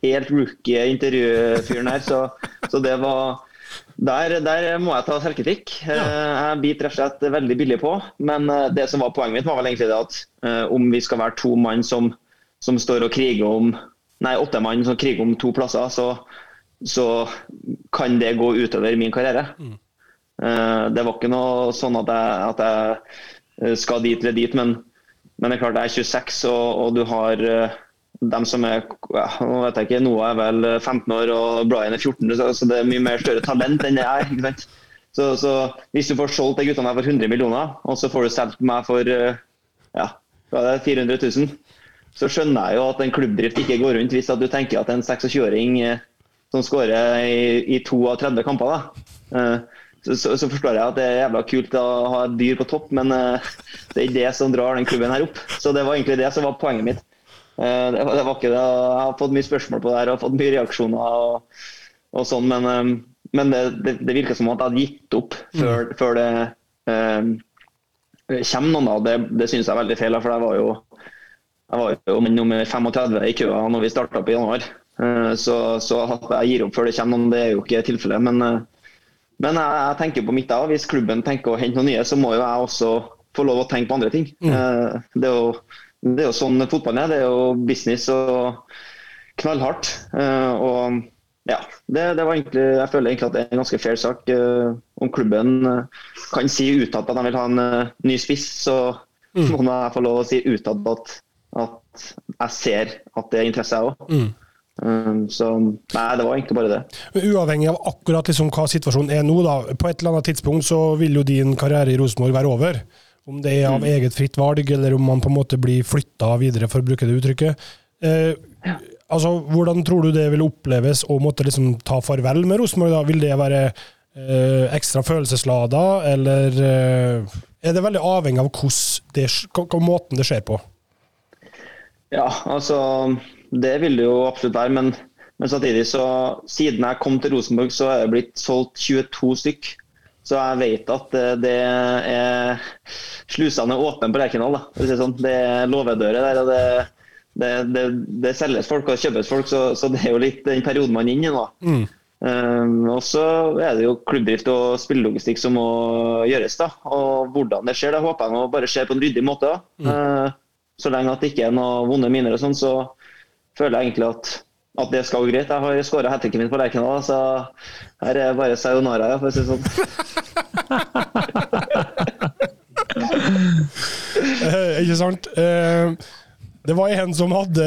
helt rookie intervjufyren her. Så, så det var der, der, må jeg ta selvkritikk. Ja. Jeg biter rett og slett veldig billig på. Men det som var poenget mitt, var vel egentlig det at om vi skal være to mann som, som står og kriger om Nei, åtte mann som kriger om to plasser, så, så kan det gå utover min karriere. Mm. Det var ikke noe sånn at jeg, at jeg skal dit eller dit, men, men, det er klart jeg er 26 og, og du har dem som er ja, nå vet jeg ikke, Noah er vel 15 år og Brian er 14, så, det er mye mer større talent enn det jeg er. ikke sant? Så, så Hvis du får solgt de guttene her for 100 millioner, og så får du solgt meg for ja, er det, 400 000, så skjønner jeg jo at en klubbdrift ikke går rundt hvis du tenker at en 26-åring som skårer i, i, to av 30 kamper, da, så, så, så, forstår jeg at det er jævla kult å ha et dyr på topp, men det er ikke det som drar den klubben her opp. Så det var egentlig det som var poenget mitt. Det var, det var ikke det. Jeg har fått mye spørsmål på det her og fått mye reaksjoner og, og sånn, men, men det, det, det, virker som at jeg hadde gitt opp før, mm. før det um, kommer noen. da. Det, det syns jeg er veldig feil, for jeg var jo, jeg var jo nummer 35 i køa når vi starta i januar. Uh, så, så at jeg gir opp før det kommer noen, det er jo ikke tilfellet. Men, uh, men jeg, jeg, tenker på mitt da. Hvis klubben tenker å hente noen nye, så må jo jeg også få lov å tenke på andre ting. Mm. Uh, det er jo det er jo sånn fotballen er. Det er jo business og knallhardt. Uh, og ja, det, det, var egentlig, jeg føler egentlig at det er en ganske fair sak. Uh, om klubben kan si utad at de vil ha en ny spiss, så mm. må jeg få lov å si utad at, at jeg ser at det er interesse, jeg òg. Mm. Så nei, det var egentlig bare det. Men Uavhengig av akkurat liksom hva situasjonen er nå, da, på et eller annet tidspunkt så vil jo din karriere i Rosenborg være over. Om det er av eget fritt valg, eller om man på en måte blir flytta videre, for å bruke det uttrykket. Eh, altså, Hvordan tror du det vil oppleves å måtte liksom ta farvel med Rosenborg? da? Vil det være eh, ekstra følelseslada, eller eh, er det veldig avhengig av det, hva måten det skjer på? Ja, altså Det vil det jo absolutt være. Men, men samtidig, så siden jeg kom til Rosenborg, så er det blitt solgt 22 stykk. Så jeg vet at det er Slusene er åpne på Lerkendal. Det, sånn. det er låvedører der. og det, det, det, det, selges folk og kjøpes folk, så, så, det er jo litt den perioden man er inne i nå. Mm. Um, og så er det jo klubbdrift og spillelogistikk som må gjøres. da, og Hvordan det skjer, det håper jeg nå bare skjer på en ryddig måte. da. Mm. Uh, så lenge at det ikke er noen vonde miner og sånn, så føler jeg egentlig at at det skal gå greit. Jeg har skåra hat tricken min på Lerkendal, så her er bare sayonara, for å si det sånn. Eh, ikke sant? Eh, det var en som hadde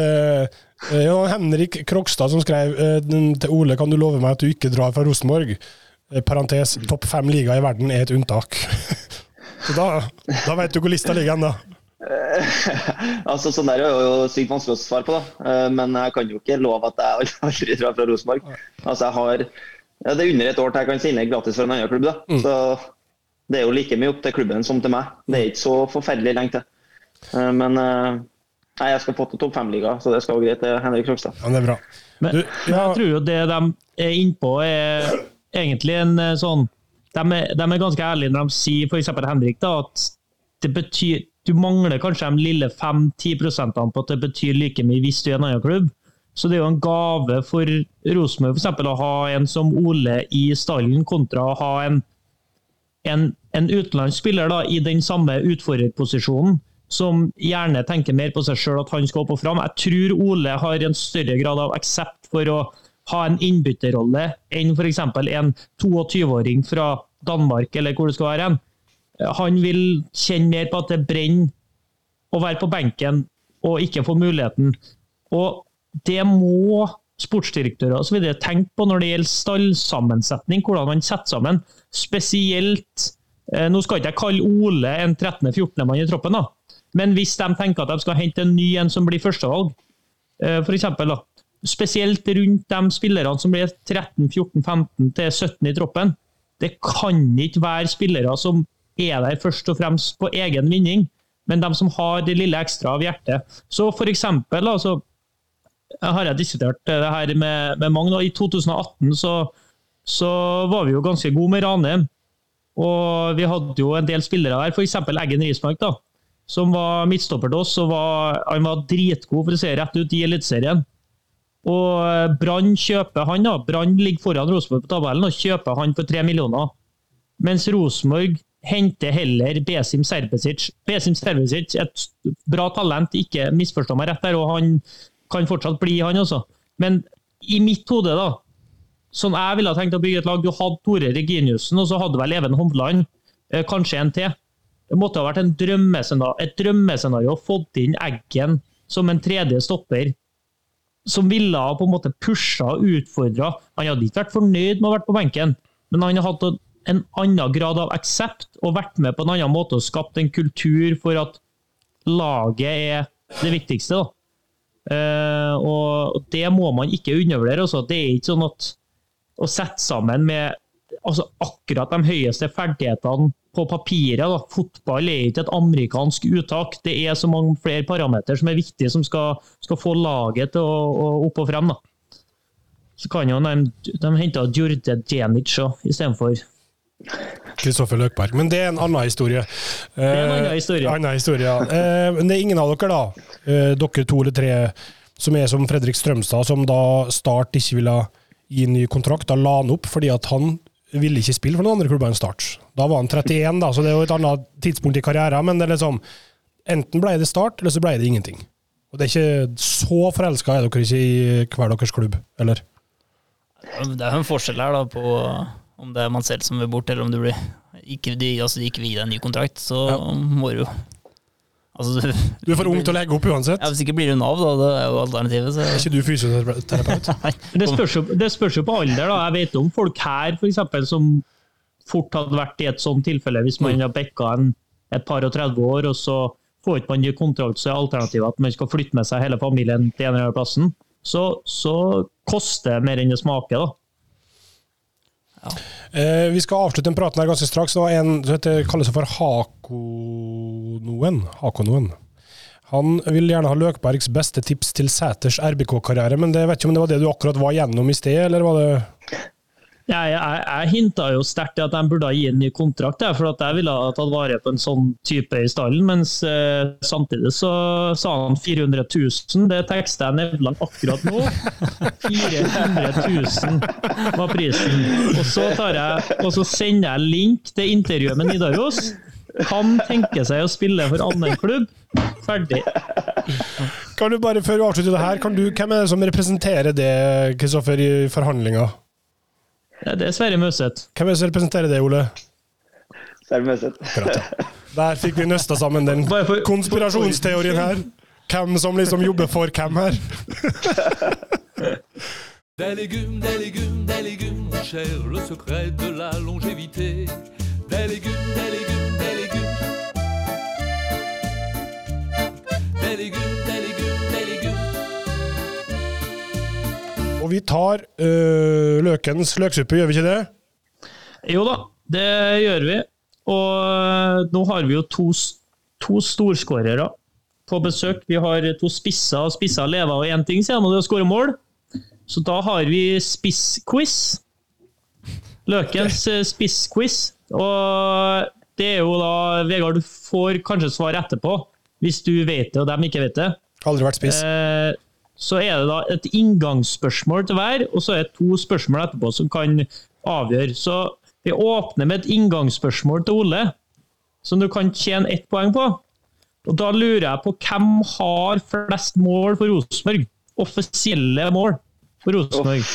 eh, Henrik Krokstad som skrev eh, til Ole kan du love meg at du ikke drar fra Rosenborg. Eh, parentes topp fem liga i verden er et unntak. Så da, da vet du hvor lista ligger hen, da. altså, sånn der er jo sykt vanskelig å svare på, da. Eh, Men jeg kan jo ikke love at jeg aldri drar fra Rosenborg. Altså, jeg har ja, Det er under et år til jeg kan signere gratis for en annen klubb. da. Så det er jo like mye opp til klubben som til meg. Det er ikke så forferdelig lenge til. Eh, Men eh, nei, jeg skal få til topp fem-liga, så det skal gå greit. Det er Henrik Krogstad. Ja, det er bra. Men Du, men ja, jeg tror jo det de er innpå, er egentlig en eh, sånn De er, de er ganske ærlige når de sier f.eks. Henrik da, at det betyr du mangler kanskje de lille 5-10 prosentene på at det betyr like mye hvis du er en annen klubb. Så det er jo en gave for Rosenborg eksempel, å ha en som Ole i stallen, kontra å ha en, en, en utenlandsk spiller i den samme utfordrerposisjonen, som gjerne tenker mer på seg sjøl at han skal opp og fram. Jeg tror Ole har en større grad av aksept for å ha en innbytterrolle enn f.eks. en 22-åring fra Danmark, eller hvor det skal være. hen. Han vil kjenne mer på at det brenner å være på benken og ikke få muligheten. Og det må sportsdirektører og så videre tenke på når det gjelder stallsammensetning, hvordan man setter sammen. Spesielt eh, Nå skal ikke jeg kalle Ole en 13.-14. mann i troppen, da. men hvis de tenker at de skal hente en ny en som blir førstevalg, f.eks. for eksempel, spesielt rundt de spillerne som blir 13-14-15 til 17 i troppen, det kan ikke være spillere som er der først og fremst på egen vinning, men de som har det lille ekstra av hjertet. Så for eksempel, altså, har jeg diskutert det her med, med mange. Da. I 2018 så, så var vi jo ganske gode med Ranheim. Og vi hadde jo en del spillere der, f.eks. Eggen Rismark, da, som var midtstopper til oss. var, Han var dritgod, for å se rett ut, i Eliteserien. Og Brann kjøper han. da, Brann ligger foran Rosenborg på tabellen og kjøper han for tre millioner. Mens Rosenborg henter heller Besim Serbesic. Besim Serbesic er et bra talent, ikke misforstå meg rett der, og han kan fortsatt bli han også. Men i mitt hode, da, sånn jeg ville tenkt å bygge et lag Du hadde Tore Reginiussen, og så hadde vel Even Hovland, eh, kanskje en til. Det måtte ha vært en drømmescenario, et drømmescenario å få inn Eggen som en tredje stopper. Som ville ha på en måte pusha og utfordra. Han hadde ikke vært fornøyd med å ha vært på benken, men han hadde hatt en annen grad av aksept og vært med på en annen måte og skapt en kultur for at laget er det viktigste. da. Eh, og det må man ikke undervurdere. Altså. Det er ikke sånn at å sette sammen med altså, akkurat de høyeste ferdighetene på papiret. Da. Fotball er ikke et amerikansk uttak. Det er så mange flere parametere som er viktige, som skal, skal få laget til å, å opp og frem. Da. Så kan jo de, de hente Djurde Djenic istedenfor. Kristoffer Løkberg. Men det er en annen historie. Det er en annen historie. annen historie ja. Eh, men det er ingen av dere, da, eh, dere to eller tre, som er som Fredrik Strømstad, som da Start ikke ville gi ny kontrakt. Da la han opp fordi at han ville ikke spille for noen andre klubber enn Start. Da var han 31, da, så det er jo et annet tidspunkt i karrieren. Men det er liksom, enten ble det Start, eller så ble det ingenting. Og det er ikke så forelska er dere ikke i hver deres klubb, eller? Det er jo en forskjell her da på om det er man selv som vil bort, eller om du blir ikke, de, altså de ikke vil gi deg en ny kontrakt, så Ja. må du jo altså, du, Du er for ung til å legge opp uansett. ja, Hvis ikke blir du Nav, da. Det er jo alternativet. Er ikke du fysioterapeut? Det spørs, jo, det spørs jo på alder. da. Jeg vet om folk her for eksempel, som fort hadde vært i et sånt tilfelle, hvis man har bikka en, et par og 30 år, og så får ikke man ny kontrakt, så er alternativet at man skal flytte med seg hele familien til en eller annen plassen. Så, så koster det mer enn det smaker. da. Eh, vi skal avslutte den praten her ganske straks. Det var en som heter, kalles for Hakonoen. Hakonoen. Han vil gjerne ha Løkbergs beste tips til Sæters RBK-karriere, men det vet ikke om det var det du akkurat var gjennom i sted, eller var det Jeg, jeg, jeg hinta jo sterkt til at de burde gi en ny kontrakt, jeg, for at jeg ville ha tatt vare på en sånn type i stallen. Mens eh, samtidig så sa han 400 000. Det tekster jeg Nevland akkurat nå. 400 000 var prisen. Og så, jeg, og så sender jeg link til intervjuet med Nidaros. Kan tenke seg å spille for annen klubb. Ferdig. Kan du bare, Før vi avslutter det her, kan du, hvem er det som representerer det, Kristoffer, i forhandlinga? Ja, Det er Sverre Møseth. Hvem er det som representerer det, Ole? Akkurat, ja. Der fikk vi nøsta sammen den konspirasjonsteorien her. Hvem som liksom jobber for hvem her. Des légumes, des légumes, des légumes, cher, le secret de la longévité. Des légumes, des légumes, des légumes. Des Og vi tar øh, løkens løksuppe, gjør vi ikke det? Jo da, det gjør vi. Og nå har vi jo to, to storskårere på besøk. Vi har to spisser, og spisser lever av én ting, sier de, og det er å skåre mål. Så da har vi spissquiz. Løkens eh, spissquiz. Og det er jo da Vegard, du får kanskje svar etterpå, hvis du vet det og dem ikke vet det. Aldri vært spiss. Eh, så er det da et inngangsspørsmål til hver, og så er det to spørsmål etterpå som kan avgjøre. Så vi åpner med et inngangsspørsmål til Ole, som du kan tjene ett poeng på. Og da lurer jeg på hvem har flest mål for Rosenborg? Offisielle mål for Rosenborg.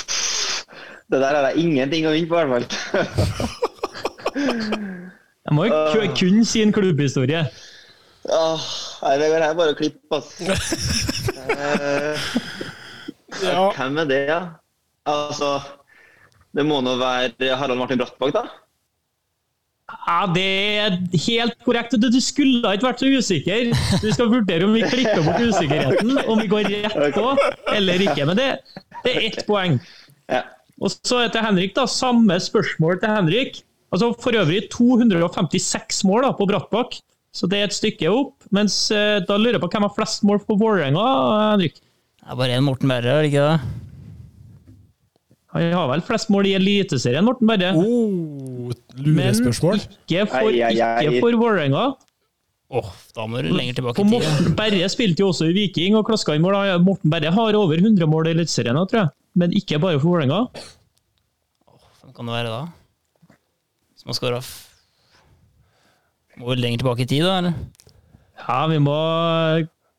Det der har jeg ingenting å vinne på, i hvert fall. Jeg må jo kun si en klubbhistorie. Åh, nei, går her er bare å klippe, ass. Eh, Ja. Hvem er det, ja? Altså, det må nå være Harald Martin Brattbakk, da? Ja, Det er helt korrekt. Du, du skulle ikke vært så usikker. Du skal vurdere om vi klipper bort usikkerheten, om vi går rett på eller ikke. Men det, det er ett poeng. Ja. Og så er til Henrik, da, samme spørsmål til Henrik. Altså For øvrig 256 mål da, på Brattbakk, så det er et stykke opp. Mens eh, da lurer jeg på hvem har flest mål på Vålerenga, Henrik? Det er bare én Morten Berre, er det ikke det? Han har vel flest mål i Eliteserien, Morten Berre. Oh, Men lurespørsmål. ikke for, ikke for Vålerenga. Åh, da må du lenger tilbake For i tid. Morten Berre spilte jo også i Viking og klaska inn mål. Morten Berre har over 100 mål i Eliteserien, tror jeg. Men ikke bare for Vålerenga. Hvem kan det være da? Hvis man skåra Må vel lenger tilbake i tid, da? eller? Ja, vi må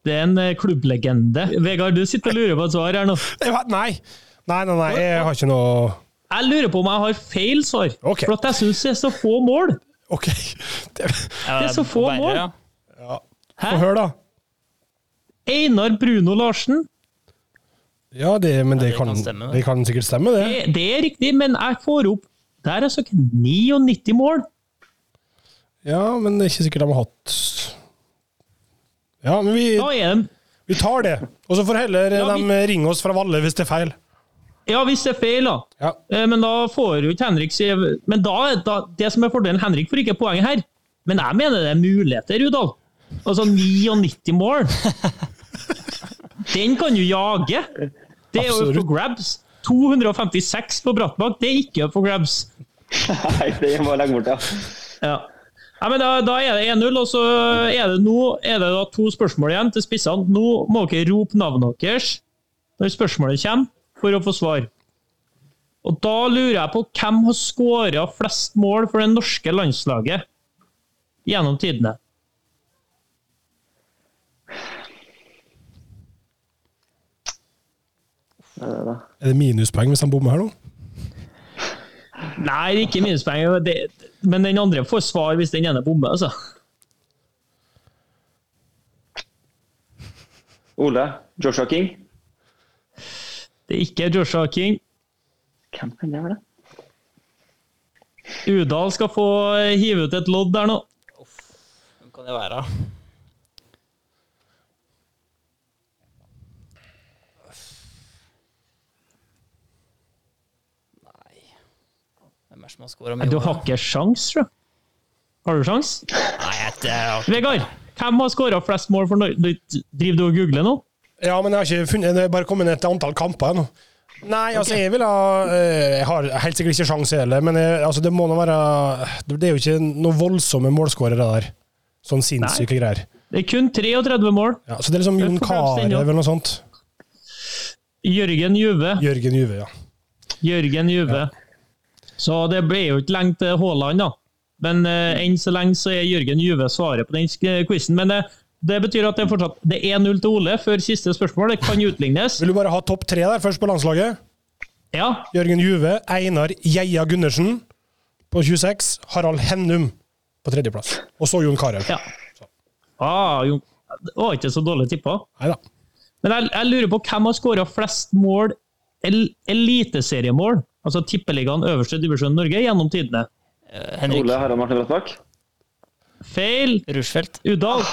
Det er en eh, klubblegende. Vegard, du sitter og lurer på et svar her nå. Nei. Nei, nei, nei, jeg har ikke noe Jeg lurer på om jeg har feil svar. okay. For at jeg syns det er så få mål. OK. Det, Ja, Det er så få mål. ja. Få høre, da. Einar Bruno Larsen. Ja, det, men det, det kan, kan stemme, det. det kan sikkert stemme, det. Det, det er riktig, men jeg får opp Der er så 99 mål. Ja, men det er ikke sikkert de har hatt Ja, men vi, Da er de vi tar det. Og så får heller Ja, vi- de ringe oss fra Valle hvis det er feil. Ja, hvis det er feil, da. Ja. Eh, Men da får jo ikke Henrik si Men da, da, det som er fordelen Henrik får ikke poenget her. Men jeg mener det er muligheter, Rudal. Altså 99 mål. Den kan du jage. Det er jo Absolutt. for grabs. 256 på Brattbakk, det er ikke for grabs. Nei, det må jeg legge bort, ja. Ja. Ja, men da, da er det 1-0, og så er det nå er det da to spørsmål igjen til spissene. Nå må dere rope navnet deres når spørsmålet kommer, for å få svar. Og da lurer jeg på hvem har skåra flest mål for det norske landslaget gjennom tidene? Er det, minuspoeng hvis han bommer her nå? Nei, ikke minuspoeng, det- men den andre får svar hvis den ene bommer, altså. Ole. Joshua King. Det er ikke Joshua King. Hvem kan det være? Udal skal få hive ut et lodd der nå. Hvem kan det være? Nei Hvem er det som har skåra mye? Du har ikke sjans, tror jeg. Har du sjans? Nei, jeg, det er Vegard, hvem har skåra flest mål for Norge? Driver du og googler nå? Ja, men jeg har ikke funnet Det er bare kommet ned et antall kamper ennå. Nei, altså, jeg vil ha eh, Jeg har helt sikkert ikke sjanse heller, men jeg, altså, det må nå være Det er jo ikke noen voldsomme målskårere der. Sånn sinnssyke greier. Det er kun 33 mål. Ja, så det er liksom Jon Carew eller noe sånt. Jørgen Juve. Jørgen Juve, ja. Jørgen Juve. Så det ble jo ikke lenge til Haaland, da. Men eh, enn så lenge så er Jørgen Juve svaret på den sk- quizen. Men eh, Det betyr at det er fortsatt det er 1-0 til Ole før siste spørsmål. Det kan utlignes. Vil du bare ha topp tre der først på landslaget? Ja, Jørgen Juve, Einar Geia Gundersen på 26, Harald Hennum på tredjeplass. Og så Jon Carew. ja. Ah. Det var ikke så dårlig tippa. Men jeg, jeg lurer på hvem har skåra flest mål, el eliteseriemål, altså tippeligaen øverste divisjon i Norge, gjennom tidene? Eh, Henrik Ole Harald Martin Brattbakk. Feil. Rushfeldt. Udal.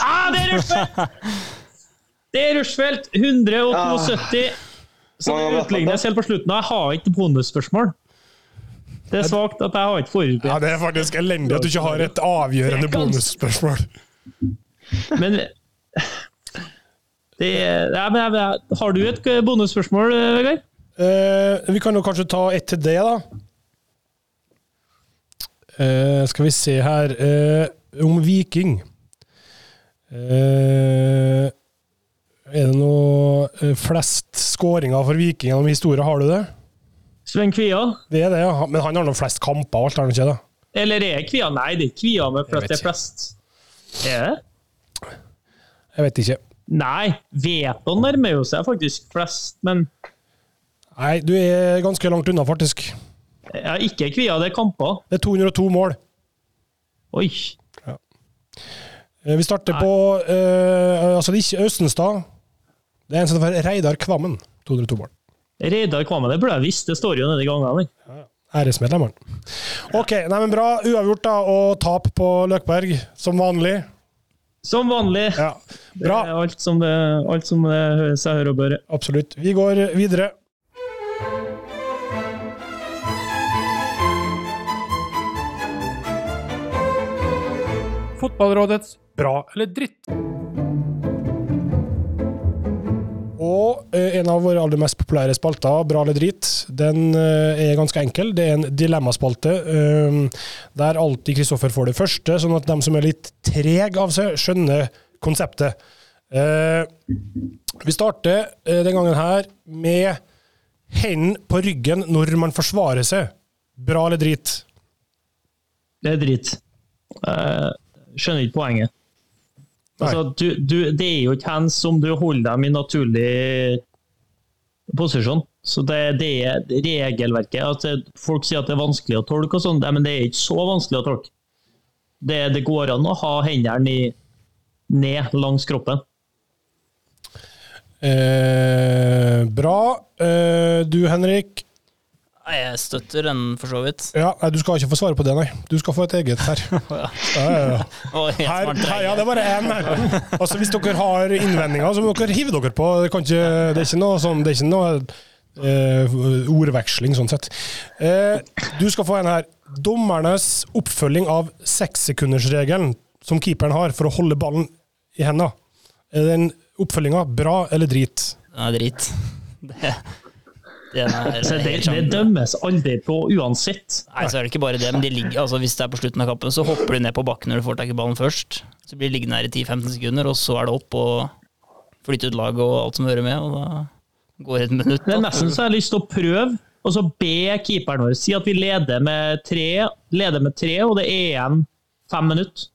Ah, det er Rushfeldt! Det er Rushfeldt. 172. Så Hva det utlignes helt på slutten. Jeg har ikke bonusspørsmål. Det er svakt at jeg har ikke forberedt. Ja, det er faktisk elendig at du ikke har et avgjørende bonusspørsmål. Men det ja, men Har du et bonusspørsmål, Vegard? Eh, vi kan jo kanskje ta ett til det, da. Eh, skal vi se her eh, Om Viking. Eh, er det noe eh, flest skåringer for Viking gjennom historien? Har du det? Sven Kvia? Det er det, ja. Men han har nå flest kamper og alt, har han ikke det? Eller er det Kvia? Nei, det er Kvia med flest. Det er flest. Er det? Jeg vet ikke. Nei, Veton nærmer jo seg faktisk flest, men Nei, du er ganske langt unna, faktisk. ja, ikke Kvia, det er kamper. Det er 202 mål. Oi. Ja. Vi starter på uh, Altså, det er ikke Østenstad. Det er en som heter Reidar Kvammen. 202 mål. Reidar Kvammen, det burde jeg visst, det står jo nedi gangene. Æresmedlemmene. OK, nei, men bra. Uavgjort da, og tap på Løkberg, som vanlig. Som vanlig. Ja, Det er alt som det, alt som det hører seg hør og bør. Absolutt. Vi går videre. Fotballrådets bra eller dritt. Og eh, en av våre aller mest populære spalter, Bra eller drit, den eh, er ganske enkel. Det er en dilemmaspalte eh, der alltid Kristoffer får det første, sånn at de som er litt trege av seg, skjønner konseptet. Vi starter den gangen her med hendene på ryggen når man forsvarer seg. Bra eller drit? Det er dritt. Jeg skjønner ikke poenget. Altså, du, du, det er jo ikke hands om du holder dem i naturlig posisjon. Så det, det er regelverket. Altså, folk sier at det er vanskelig å tolke, og sånn, men det er ikke så vanskelig å tolke. Det, det går an å ha hendene ned langs kroppen. Eh, bra. Eh, du, Henrik? Jeg støtter den, for så vidt. Ja, nei, Du skal ikke få svare på det, nei. Du skal få et eget her. Ja. Ja, ja, ja. Her, her, ja, det er bare én her. Altså, hvis dere har innvendinger, så må dere hive dere på. Det, kan ikke, det er ikke noe, sånn, det er ikke noe eh, ordveksling, sånn sett. Eh, du skal få en her. Dommernes oppfølging av sekssekundersregelen som keeperen har for å holde ballen i hendene. Er den oppfølginga bra eller drit? Er drit. Det, det, helt det sånn- dømmes aldri på uansett. Nei, så er det ikke bare det, men de ligger, altså hvis det er på slutten av kampen, så hopper de ned på bakken når du får tak i ballen først. Så blir de liggende her i 10-15 sekunder, og så er det opp og flytte ut laget og alt som hører med, og da går et minutt. Det er nesten så jeg har lyst til å prøve, og så be keeperen vår si at vi leder med tre, leder med tre og det er igjen fem minutter.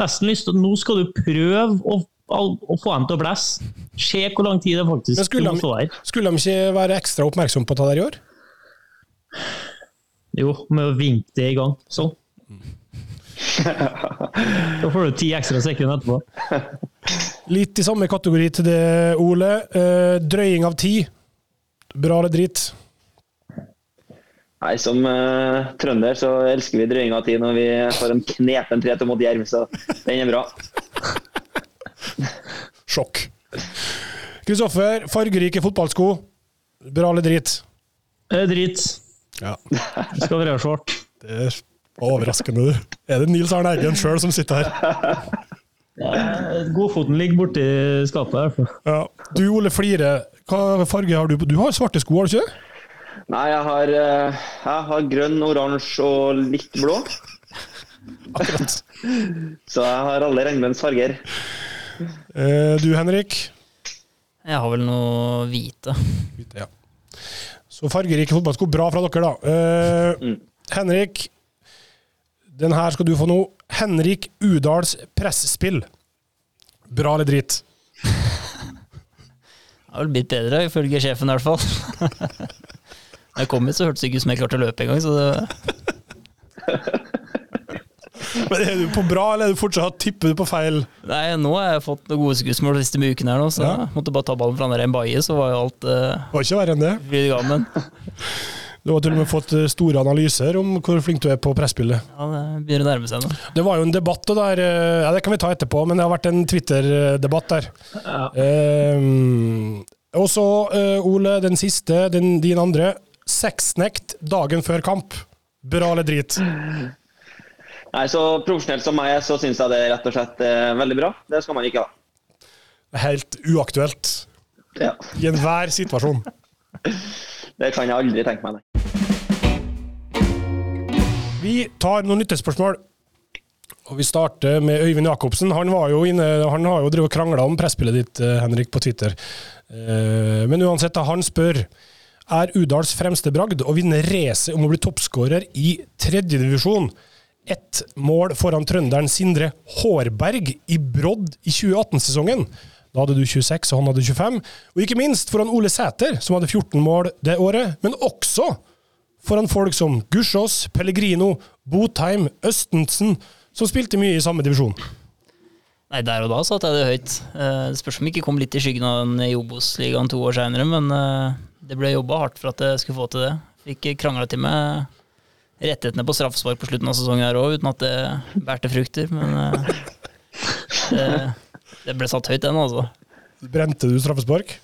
Nesten lyst til Nå skal du prøve å, å få dem til å blæsse. Se hvor lang tid det faktisk skulle stå de, her. skulle de ikke være ekstra oppmerksom på det der i år? Jo, med å vinke det i gang. Sånn. Da får du ti ekstra sekunder etterpå. Litt i samme kategori til det, Ole. Eh, drøying av tid. Bra eller drit? Nei, Som uh, trønder så elsker vi drøying av tid når vi får en knepen 3-2 mot Jerv, så den er bra. Sjokk. Kristoffer, fargerike fotballsko. Bra eller drit? Er drit. Ja, Det skal være svart. det er overraskende, du. Er det Nils Arne Eggen sjøl som sitter her? Godfoten ligger borti skapet. i hvert fall. Ja. Du, Ole Flire, hva farge har du på? Du har svarte sko, har du ikke? Nei, jeg har, eh, jeg har grønn, oransje og litt blå. Akkurat. Så jeg har alle regnbuens farger. Eh, du, Henrik? Jeg har vel noe hvite. hvite Ja. Så fargerike fotballsko. Bra fra dere, da. Eh, Henrik, den her skal du få nå. Henrik Udals presspill. Bra eller drit? Det har vel blitt bedre, ifølge sjefen i hvert fall. Da jeg kom hit, så hørtes det ikke ut som jeg klarte å løpe engang, så det Men Er du på bra, eller er du fortsatt tipper du på feil? Nei, nå har jeg fått noen gode skussmål de siste ukene her nå, så Ja. jeg måtte bare ta ballen fra André Mbaye, så var jo alt uh, var ikke verre enn det. Gammel. Du har til og med fått eh, store analyser om hvor flink du er på presspillet. Ja, det begynner å nærme seg nå. Det var jo en debatt og der, eh, ja, det kan vi ta etterpå, men det har vært en Twitter-debatt der. Ja. Eh, og så, uh, Ole, den siste, den, din andre. Sexnekt dagen før kamp. Bra eller drit? Nei, så Profesjonelt som meg, så syns jeg det er rett og slett eh, veldig bra. Det skal man ikke ha. Helt uaktuelt Ja, i enhver situasjon. Det kan jeg aldri tenke meg. Nei. Vi tar noen lyttespørsmål. Og vi starter med Øyvind Jacobsen. Han, var jo inne, han har jo drevet krangla om presspillet ditt, eh, Henrik, på Twitter. Eh, Men uansett, han spør er Udals fremste bragd å vinne racet om å bli toppskårer i tredjedivisjon. Ett mål foran trønderen Sindre Hårberg i Brodd i 2018-sesongen. Da hadde du 26, og han hadde 25. Og ikke minst foran Ole Sæter, som hadde 14 mål det året. Men også foran folk som Gussiås, Pellegrino, Botheim, Østensen, som spilte mye i samme divisjon. Nei, der og da satte jeg det høyt. Eh, Det spørs om jeg ikke kom litt i skyggen av den i Obos-ligaen to år seinere, men eh, det ble jobba hardt for at jeg skulle få til det. Fikk krangla til meg rettighetene på straffespark på slutten av sesongen her òg, uten at det bærte frukter. Men eh, det, det ble satt høyt, den, altså. Brente du straffespark?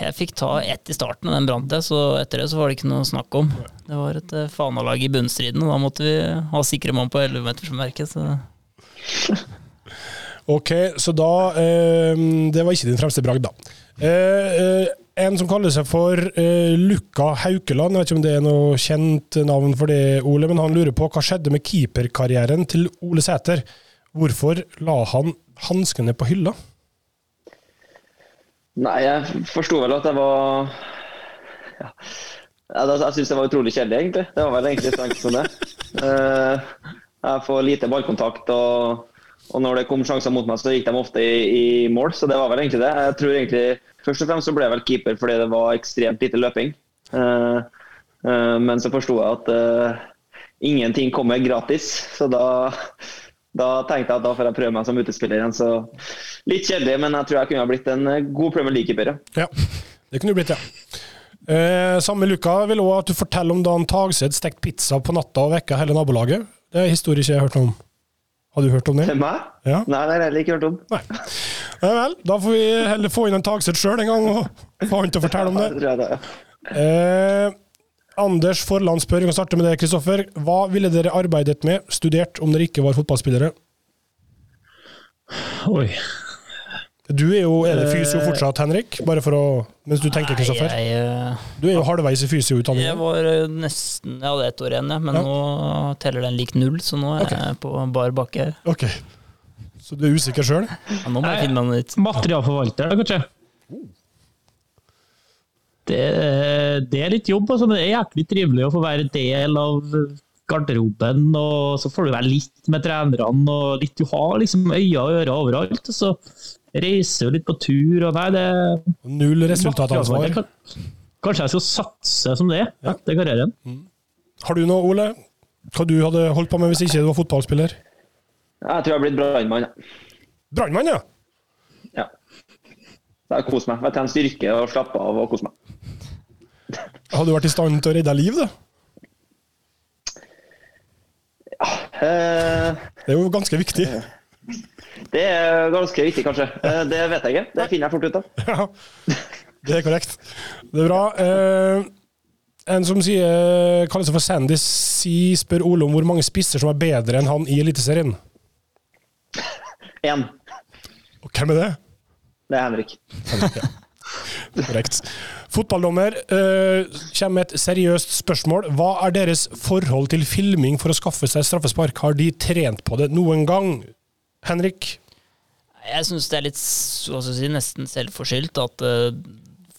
Jeg fikk ta ett i starten, og den brant jeg, så etter det så var det ikke noe snakk om. Det var et eh, fanalag i bunnstriden, og da måtte vi ha sikre mann på 11-metersmerket. Så Ok, så da eh, Det var ikke din fremste bragd, da. Eh, eh, en som kaller seg for uh, Lukka Haukeland, jeg vet ikke om det er noe kjent navn for det, Ole, men han lurer på hva skjedde med keeperkarrieren til Ole Sæter? Hvorfor la han hanskene på hylla? Nei, jeg forsto vel at det var ja. Jeg, Jeg syns det var utrolig kjedelig, egentlig. Det var vel egentlig så enkelt som det. Uh, Jeg får lite ballkontakt, og, og når det kom sjanser mot meg, så gikk de ofte i, i mål. Så det var vel egentlig det. Jeg tror egentlig Først og fremst så ble jeg vel keeper fordi det var ekstremt lite løping. Uh, uh, Men så forsto jeg at uh, ingenting kommer gratis, så da da tenkte jeg at da får jeg prøve meg som utespiller igjen. Så litt kjedelig, men jeg tror jeg kunne ha blitt en god Premier League-keeper. ja. Ja, det kunne du blitt, ja. Eh, samme Luka vil også at du forteller om da han Tagseth stekte pizza på natta og vekka hele nabolaget. Det er historie ikke jeg har hørt noe om. Har du hørt om det? Meg? Ja. Nei, det har jeg heller ikke hørt om. Nei. Ja vel, da får vi heller få inn en Tagseth sjøl en gang, og få han til å fortelle om det. det det. Eh, Anders Forland spør, vi kan starte med deg, Kristoffer. Hva ville dere arbeidet med, studert, om dere ikke var fotballspillere? Oi. Du er jo er det fysio fortsatt, Henrik? Bare for å Mens du tenker, Kristoffer. Nei, jeg, eh, Du er jo halvveis i jeg var eh, nesten Jeg hadde ett år igjen, jeg, men Ja. nå teller den lik null, så nå er okay. jeg på bar bakke her. Ok. Så du er usikker sjøl? Ja, nå må jeg finne meg noe nytt. Materialforvalter, kanskje? Det, det er litt jobb, altså, men det er jæklig trivelig å få være del av garderoben. og Så får du være litt med trenerne, og litt, du har liksom øyne og ører overalt. og så reiser du litt på tur. og nei, det Null resultatansvar. kan- Kanskje jeg skal satse som det ja. etter karrieren. Har du noe, Ole? Hva du hadde holdt på med hvis ikke du var fotballspiller? Jeg tror jeg har blitt brannmann. ja. Brannmann, ja! Ja. Så jeg koser meg. Jeg trener styrke og slapper av og koser meg. Hadde du vært i stand til å redde liv, da? Eh, Det er jo ganske viktig. Det er ganske viktig, kanskje. Eh, Det vet jeg ikke. Det finner jeg fort ut av. Ja, det er korrekt. Det er bra. Eh, en som sier, kaller seg for Sandy, C, spør Ole om hvor mange spisser som er bedre enn han i Eliteserien. Én. Hvem er det? Det er Henrik. Korrekt. Fotballdommer eh, kommer med et seriøst spørsmål. Hva er deres forhold til filming for å skaffe seg straffespark? Har de trent på det noen gang? Henrik? Jeg syns det er litt si, nesten selvforskyldt at uh,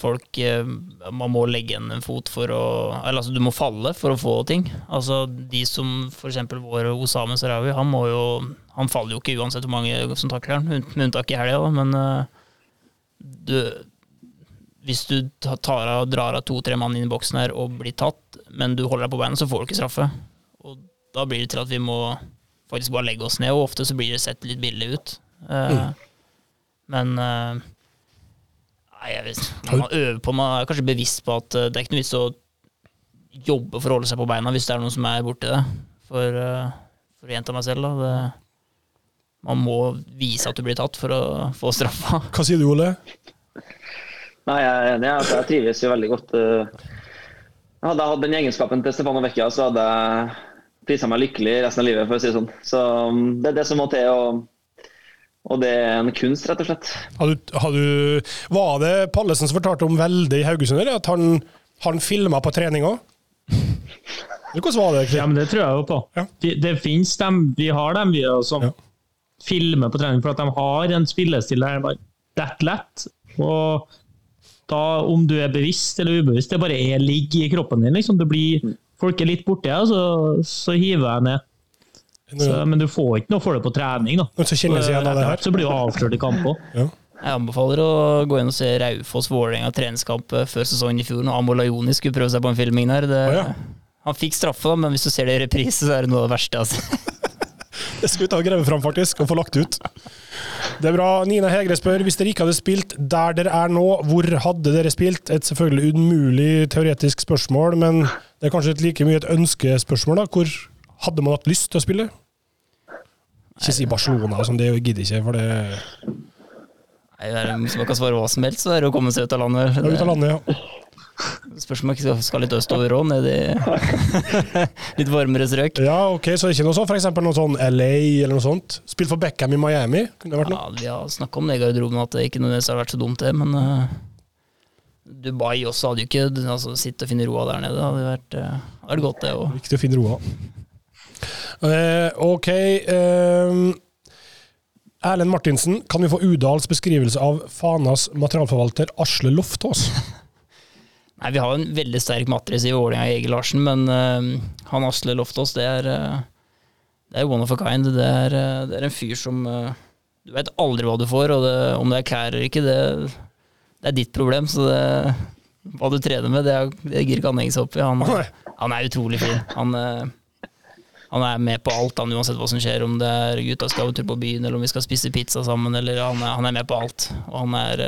folk uh, Man må legge igjen en fot for å Eller altså, du må falle for å få ting. Altså, de som eksempel vår Osame Sarawi, han må jo Han faller jo ikke uansett hvor mange som takler han, med unntak i helga, men uh, du hvis du tar av, drar av to-tre mann inn i boksen her og blir tatt, men du holder deg på beina, så får du ikke straffe. Og da blir det til at vi må faktisk bare legge oss ned, og ofte så blir det sett litt billig ut. Eh, Men uh, Nei, jeg vet Man øver på, man er kanskje bevisst på at eh, det er ikke noe vits å jobbe for å holde seg på beina hvis det er noen som er borti det. For, uh, for å gjenta meg selv, da. Det, man må vise at du blir tatt for å få straffa. Hva sier du, Ole? Nei, jeg er enig. Altså, jeg trives jo veldig godt. eh. Hadde jeg hatt den egenskapen til Stefano Vecchia, så hadde jeg prisa meg lykkelig resten av livet, for å si det sånn. Så um, det er det som må til, og, og det er en kunst, rett og slett. Har du, har du, var det Pallesen som fortalte om veldig i Haugesund, eller at han, han filma på trening òg? Hvordan var det? Ja, men det tror jeg jo på. Ja. Det, det finnes dem, vi har dem vi som Ja. filmer på trening, for at de har en spillestil der det er lett. Og da, om du er bevisst eller ubevisst, det bare er ligg i kroppen din. Liksom. Blir, folk er litt borti deg, så, så hiver jeg ned. Så, men du får ikke noe for det på trening. da. Så, som igjen av det her? Så blir du avslørt i kamp òg. Ja. Jeg anbefaler å gå inn og se Raufoss-Vålerenga treningskamp eh, før sesongen i fjor, når Amo Lajoni skulle prøve seg på en filming der. Det, oh, ja. Han fikk straffe, da, men hvis du ser det i reprise, så er det noe av det verste. Altså. Det skal vi ta og grave fram, faktisk, og få lagt ut. Det er bra. Nina Hegre spør hvis dere ikke hadde spilt der dere er nå, hvor hadde dere spilt? Et selvfølgelig umulig teoretisk spørsmål, men det er kanskje et like mye et ønskespørsmål. da. Hvor hadde man hatt lyst til å spille? Ikke si Barcelona, sånn, det gidder ikke, for det Nei, det er, Hvis man kan svare hva som helst, så er det å komme seg ut av landet. Ja, ut av landet. ja. Spørs om jeg skal litt østover òg, ned i litt varmere strøk. Ja, ok, så ikke noe sånn, eksempel noe sånn LA eller noe sånt. Spilt for Beckham i Miami, kunne det vært noe? Ja, vi har snakka om det i garderoben, at det ikke nødvendigvis har vært så dumt, det. Men uh, Dubai også hadde jo ikke altså, Sitte og finne roa der nede. Det hadde vært, uh, vært godt, det òg. Viktig å finne roa. Uh, ok. ehm, Erlend Martinsen, kan vi få Udals beskrivelse av Fanas materialforvalter Asle Loftaas? Nei, Vi har en veldig sterk matris i Vålerenga, Egil Larsen, men uh, han Asle Loftaas, det er eh, Det er one of a kind. Det er, eh, det er en fyr som Du vet aldri hva du får, og det, om det er klær eller ikke, det, det er ditt problem. Så det, hva du trener med, det, det gir ikke han henge seg opp i. Han, han er utrolig fin. Han, han er med på alt, han, uansett hva som skjer. Om det er gutta skal på tur på byen, eller om vi skal spise pizza sammen. Eller han, er, han er med på alt. Og han er,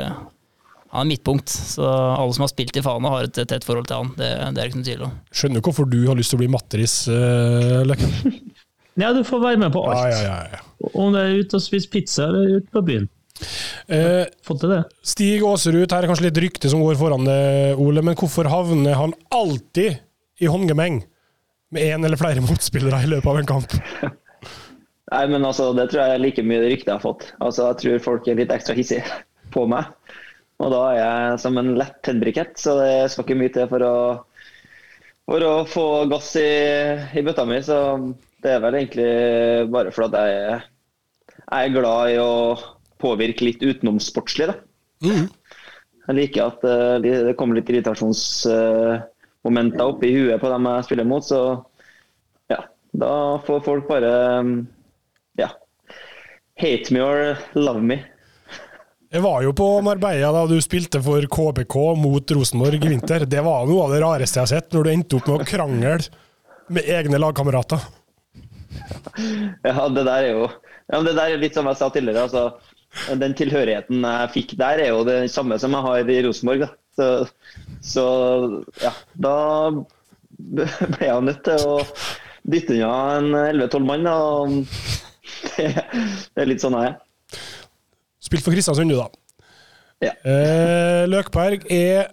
han er midtpunkt. Så alle som har spilt i Fana, har et tett forhold til han. Det, det er ikke noe tvil om. Skjønner jo hvorfor du har lyst til å bli matteris, uh, Løkken. Ja, du får være med på alt. ja, ja, ja. Om det er ute og spise pizza eller ute på byen. Eh, Fått til det. Stig Aaserud, her er kanskje litt rykte som går foran det, Ole, men hvorfor havner han alltid i håndgemeng med én eller flere motspillere i løpet av en kamp? Nei, men altså, Det tror jeg er like mye det ryktet jeg har fått. Altså, Jeg tror folk er litt ekstra hissige på meg. Og da er jeg som en lett tennbrikett, så det skal ikke mye til for å, for å få gass i, i bøtta mi. Så det er vel egentlig bare fordi at jeg, jeg er glad i å påvirke litt utenomsportslig. da. Mm. Jeg liker at eh, det kommer litt irritasjonsmomenter opp i huet på dem jeg spiller mot. Så ja, da får folk bare mm, ja, hate me or love me. Jeg var jo på Marbella da du spilte for KBK mot Rosenborg i vinter. Det var noe av det rareste jeg har sett, når du endte opp med å krangle med egne lagkamerater. Ja, det der er jo ja, det der er litt som jeg sa tidligere. altså Den tilhørigheten jeg fikk der, er jo det samme som jeg har i Rosenborg. Så, så ja, da ble jeg nødt til å dytte unna en 11-12 mann. og det, det er litt sånn jeg er. Spilt for Kristiansund, du, da. Ja. Eh, Løkberg er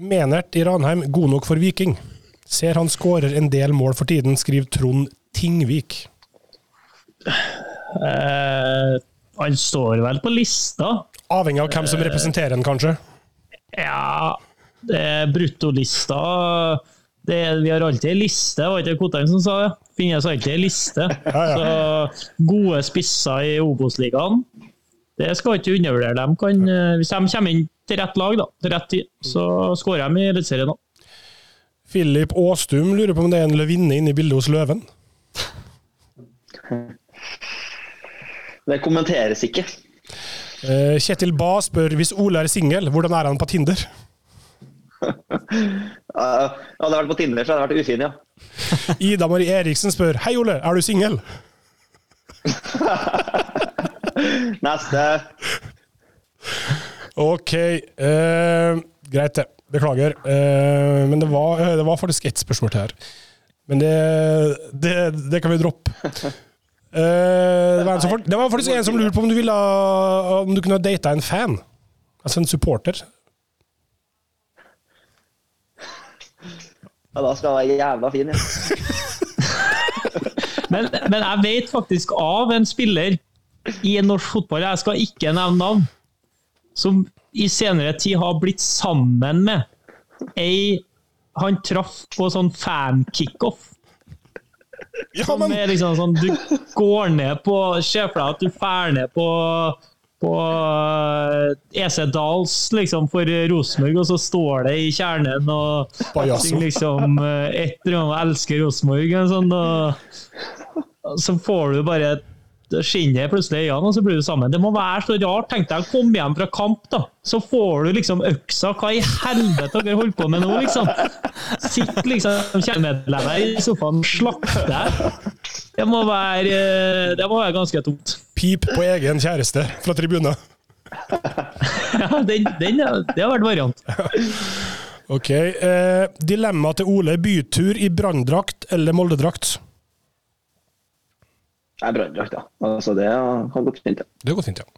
Menert i Ranheim god nok for Viking? Ser han skårer en del mål for tiden, skriver Trond Tingvik. Eh, han står vel på lista. Avhengig av hvem som representerer han, kanskje? Ja, det er bruttolista. Det er, vi har alltid ei liste, var ikke det Koteng som sa det? Finnes alltid ei liste. ja. Så gode spisser i Obos-ligaen. Det skal ikke undervurdere. De kan, eh, hvis de kommer inn til rett lag da, til rett tid, så skårer de i Eliteserien òg. Philip Aastum lurer på om det er en løvinne inne i bildet hos Løven. Det kommenteres ikke. Eh, Kjetil Ba spør hvis Ole er singel, hvordan er han på Tinder? Hadde jeg vært på Tinder, så hadde jeg vært ufin, ja. Ida Marie Eriksen spør Hei, Ole, er du singel? Neste. Ok, eh, greit det. Beklager. Eh, men det var, eh, det var faktisk ett spørsmål til her. Men det, det, det kan vi droppe. Eh, det, var en som, det var faktisk en som lurte på om du, ville, om du kunne ha data en fan. Altså en supporter. Ja, da skal jeg være jævla fin, ja. Men, men jeg vet faktisk av en spiller i norsk fotball, jeg skal ikke nevne navn, som i senere tid har blitt sammen med ei han traff på sånn fan-kickoff. men... Som er liksom sånn, du går ned på Se for deg at du drar ned på på eh, EC Dals liksom, for Rosenborg, og så står det i kjernen og liksom eh, et eller annet 'elsker Rosenborg', sånn, og, så får du bare det skinner plutselig i øynene, og så blir du sammen. Det må være så rart. Tenk deg å komme hjem fra kamp, da. Så får du liksom øksa. Hva i helvete dere holder på med nå, liksom? Sitter liksom kjernemedlemmer i sofaen og slakter deg. Det må være, eh, det må være ganske tungt. pip på egen kjæreste fra tribunen. Ja, den, den, det har vært variant. Ok. Eh, dilemma til Ole. Bytur i branndrakt eller Moldedrakt? Jeg er branndrakt, ja. Altså, det har gått fint, ja. Det har gått fint, ja.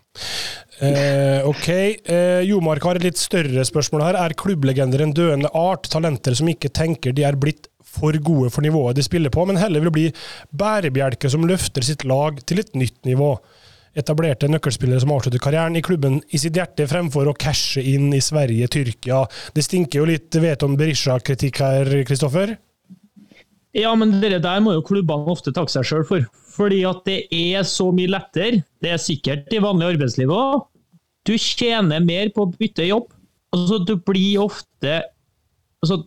Eh, ok. Eh, Jomark har et litt større spørsmål her. Er klubblegender en døende art? Talenter som ikke tenker de er blitt for gode for nivået de spiller på, men heller vil bli bærebjelker som løfter sitt lag til et nytt nivå. Etablerte nøkkelspillere som avslutter karrieren i klubben i sitt hjerte, fremfor å cashe inn i Sverige, Tyrkia. Det stinker jo litt Veton Berisha-kritikk her, Kristoffer? Ja, men det der må jo klubbene ofte takke seg sjøl for. Fordi at det er så mye lettere. Det er sikkert i vanlig arbeidsliv òg. Du tjener mer på å bytte jobb. Altså, du blir ofte altså,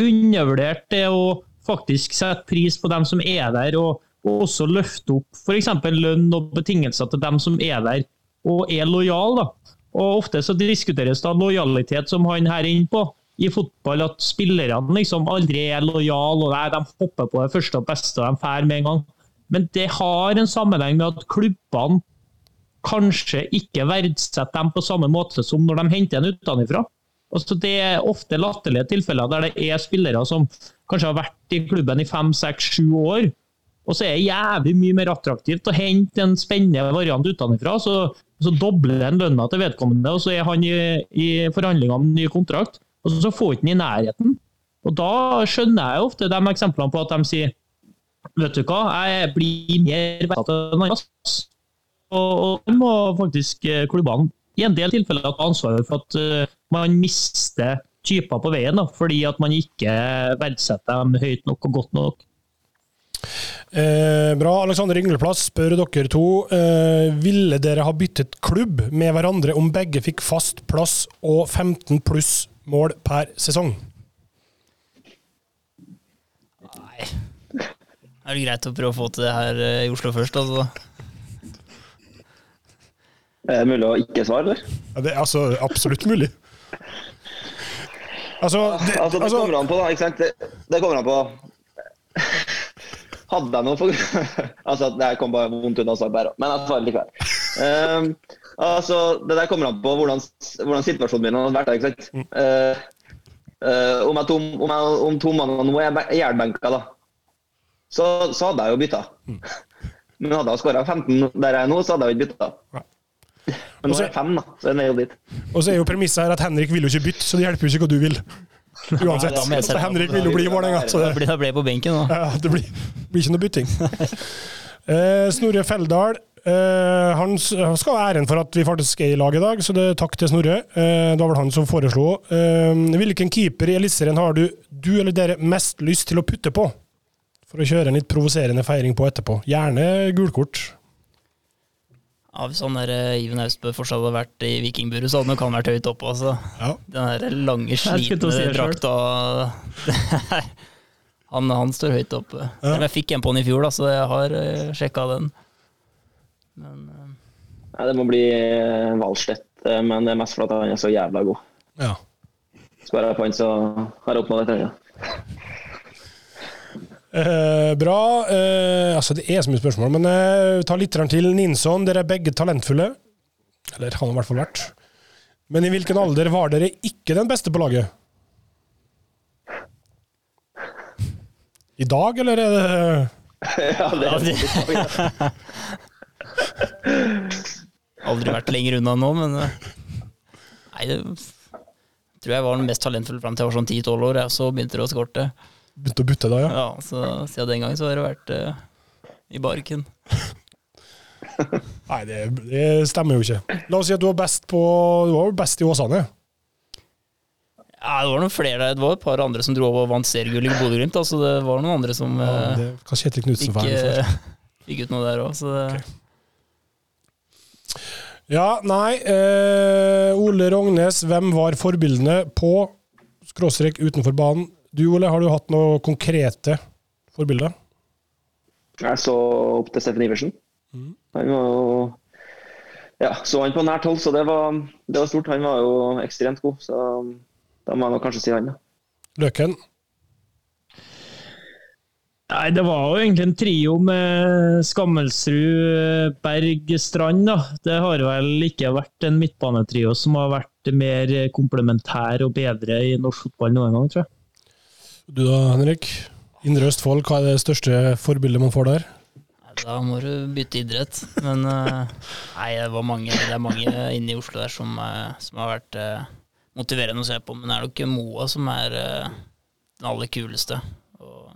undervurdert det å faktisk sette pris på dem som er der, og, og også løfte opp f.eks. lønn og betingelser til dem som er der og er lojale. Og Ofte så diskuteres da lojalitet, som han her er inne på, i fotball, at spillerne liksom aldri er lojale, og nei, de hopper på det første og beste, og de drar med en gang. Men det har en sammenheng med at klubbene kanskje ikke verdsetter dem på samme måte som når de henter en utenfra. Altså, det er ofte latterlige tilfeller der det er spillere som kanskje har vært i klubben i fem, seks, sju år. Og så er det jævlig mye mer attraktivt å hente en spennende variant utenfra. Så, så dobler en lønna til vedkommende, og så er han i, i forhandlinger om ny kontrakt. Og så, får han i nærheten. Og da skjønner jeg ofte de eksemplene på at de sier Vet du hva, jeg blir mer verdsatt enn andre. Og, det må faktisk eh, klubbene i en del tilfeller ta ansvar for at eh, man mister typer på veien, da, fordi at man ikke verdsetter dem høyt nok og godt nok. Eh, bra. Alexander Yngleplass spør dere to. Eh, ville dere ha byttet klubb med hverandre om begge fikk fast plass og 15 pluss mål per sesong? Er det greit å prøve å få til det her eh, i Oslo først, altså? Er det mulig å ikke svare, eller? Ja, det er altså absolutt mulig. Altså, det, Altså, det altså kommer an på, da. ikke sant? Det, det kommer an på Hadde jeg noe for Altså, det her kom bare vondt ut av seg, òg, men jeg svarer likevel. Um, altså, det der kommer an på hvordan, hvordan situasjonen min har vært. ikke sant? Uh, uh, om, jeg tom, om, jeg, om to måneder nå er jeg jernbenka, da, så, så hadde jeg jo bytta. Men hadde jeg skåra 15 der jeg er nå, så hadde jeg jo ikke bytta. Men nå er jeg fem, da, så er det jo dit. Og så er jo premisset her at Henrik vil jo ikke bytte, så det hjelper jo ikke hva du vil. Uansett. Nei, Så Henrik vil jo bli i Vålerenga, Da Da det, ble, jeg på benken, nå. ja, det blir, blir ikke noe bytting. Eh, Snorre Feldal. Eh, han han skal ha æren for at vi faktisk er i lag i dag, så det er takk til Snorre. Eh, det var vel han som foreslo. Eh, hvilken keeper i Eliteserien har du, du eller dere mest lyst til å putte på? For å kjøre en litt provoserende feiring på etterpå. Gjerne gulkort. Ja, Hvis han der eh, Iven Austbø fortsatt hadde vært i vikingburet, så hadde nok han vært høyt oppe. Altså. Ja. Den der lange, slitne si det drakta han, han står høyt oppe. Ja. Men Jeg fikk en på han i fjor, da, så jeg har uh, sjekka den. Men uh... Nei, det må bli eh, Valstedt, eh, men det er mest fordi han er så jævla god. ja. Sparer jeg på han, så har jeg oppnådd et jeg annet. Eh, bra. Eh, altså, det er så mye spørsmål, men eh, ta litt til. Ninson, dere er begge talentfulle. Eller han har i hvert fall vært. Men i hvilken alder var dere ikke den beste på laget? I dag, eller er det ja, det er det- aldri vært lenger unna nå, men eh, Nei, det tror jeg var den mest talentfulle fram til jeg var sånn 10-12 år, så begynte det å skorte. Begynte å butte da, ja? Ja, så siden den gang så har det vært uh, i barken. Nei, det, det stemmer jo ikke. La oss si at du var best på Du var vel best i Åsane? Ja, det var noen flere der. Det var et par andre som dro over og vant seriegull i Bodø-Glimt. Altså, det var noen andre som Ja, eh, det Kjetil Knutsen fikk, for. fikk ut noe der òg, så det, Ja, nei eh, Ole Rognes, hvem var forbildene på skråstrek utenfor banen? Du, Ole, har du hatt noe konkrete forbilder? Jeg så opp til Steffen Iversen. Han var jo Ja, så han på nært hold, så det var, det var stort. Han var jo ekstremt god, så da må jeg nok kanskje si han, da. Løken? Nei, det var jo egentlig en trio med Skammelsrud, Berg, Strand. da. Det har vel ikke vært en midtbanetrio som har vært mer komplementær og bedre i norsk fotball noen gang, tror jeg. Du da, Henrik? Indre Østfold, hva er det største forbildet man får der? da må du bytte idrett. Men eh, nei, det, var mange, det er mange inne i Oslo der som, eh, som har vært eh, motiverende å se på. Men det er nok Moa som er den aller kuleste. Og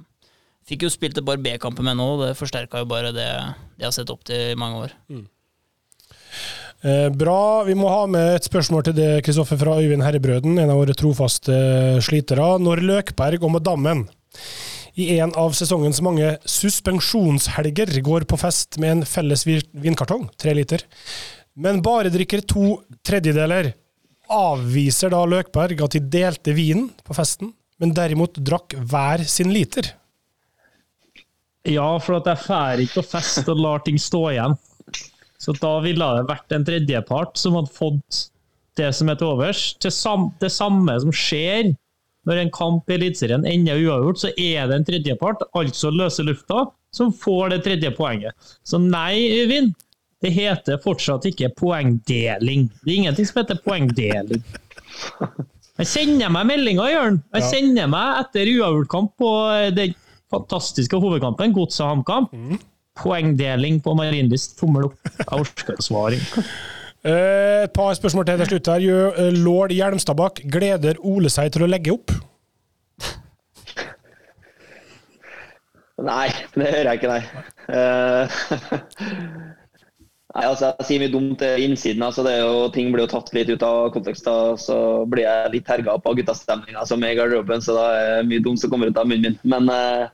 fikk jo spilt et par B-kamper med nå, og det forsterka jo bare det jeg har sett opp til i mange år. Eh, bra. Vi må ha med et spørsmål til det, Kristoffer, fra Øyvind Herrebrøden, en av våre trofaste slitere. Når Løkberg og Madammen i en av sesongens mange suspensjonshelger går på fest med en felles vinkartong, tre liter, men bare drikker to tredjedeler, avviser da Løkberg at de delte vinen på festen, men derimot drakk hver sin liter. Ja, for at jeg drar ikke på fest og lar ting stå igjen. Så da ville det vært en tredjepart som hadde fått det som er til overs. Til det samme som skjer når en kamp i Eliteserien ender uavgjort, så er det en tredjepart, altså løse lufta, som får det tredje poenget. Så nei, Øyvind, det heter fortsatt ikke poengdeling. Det er ingenting som heter poengdeling. Jeg sender meg meldinga, Jørn. Jeg sender meg etter uavgjortkamp på eh, den fantastiske hovedkampen, Godset HamKam. Poengdeling på Marienlyst. Tommel opp. Jeg orker ikke å svare. Eh, et par spørsmål til til slutt her. Gjør eh, lord Hjelmstadbakk gleder Ole seg til å legge opp? Nei, det hører jeg ikke, nei. Eh, nei, altså Jeg sier mye dumt til innsiden. altså det er jo, Ting blir jo tatt litt ut av kontekst. da, Så blir jeg litt herga opp av guttastemninga som er i garderoben, så da er det mye dumt som kommer ut av munnen min. Men eh,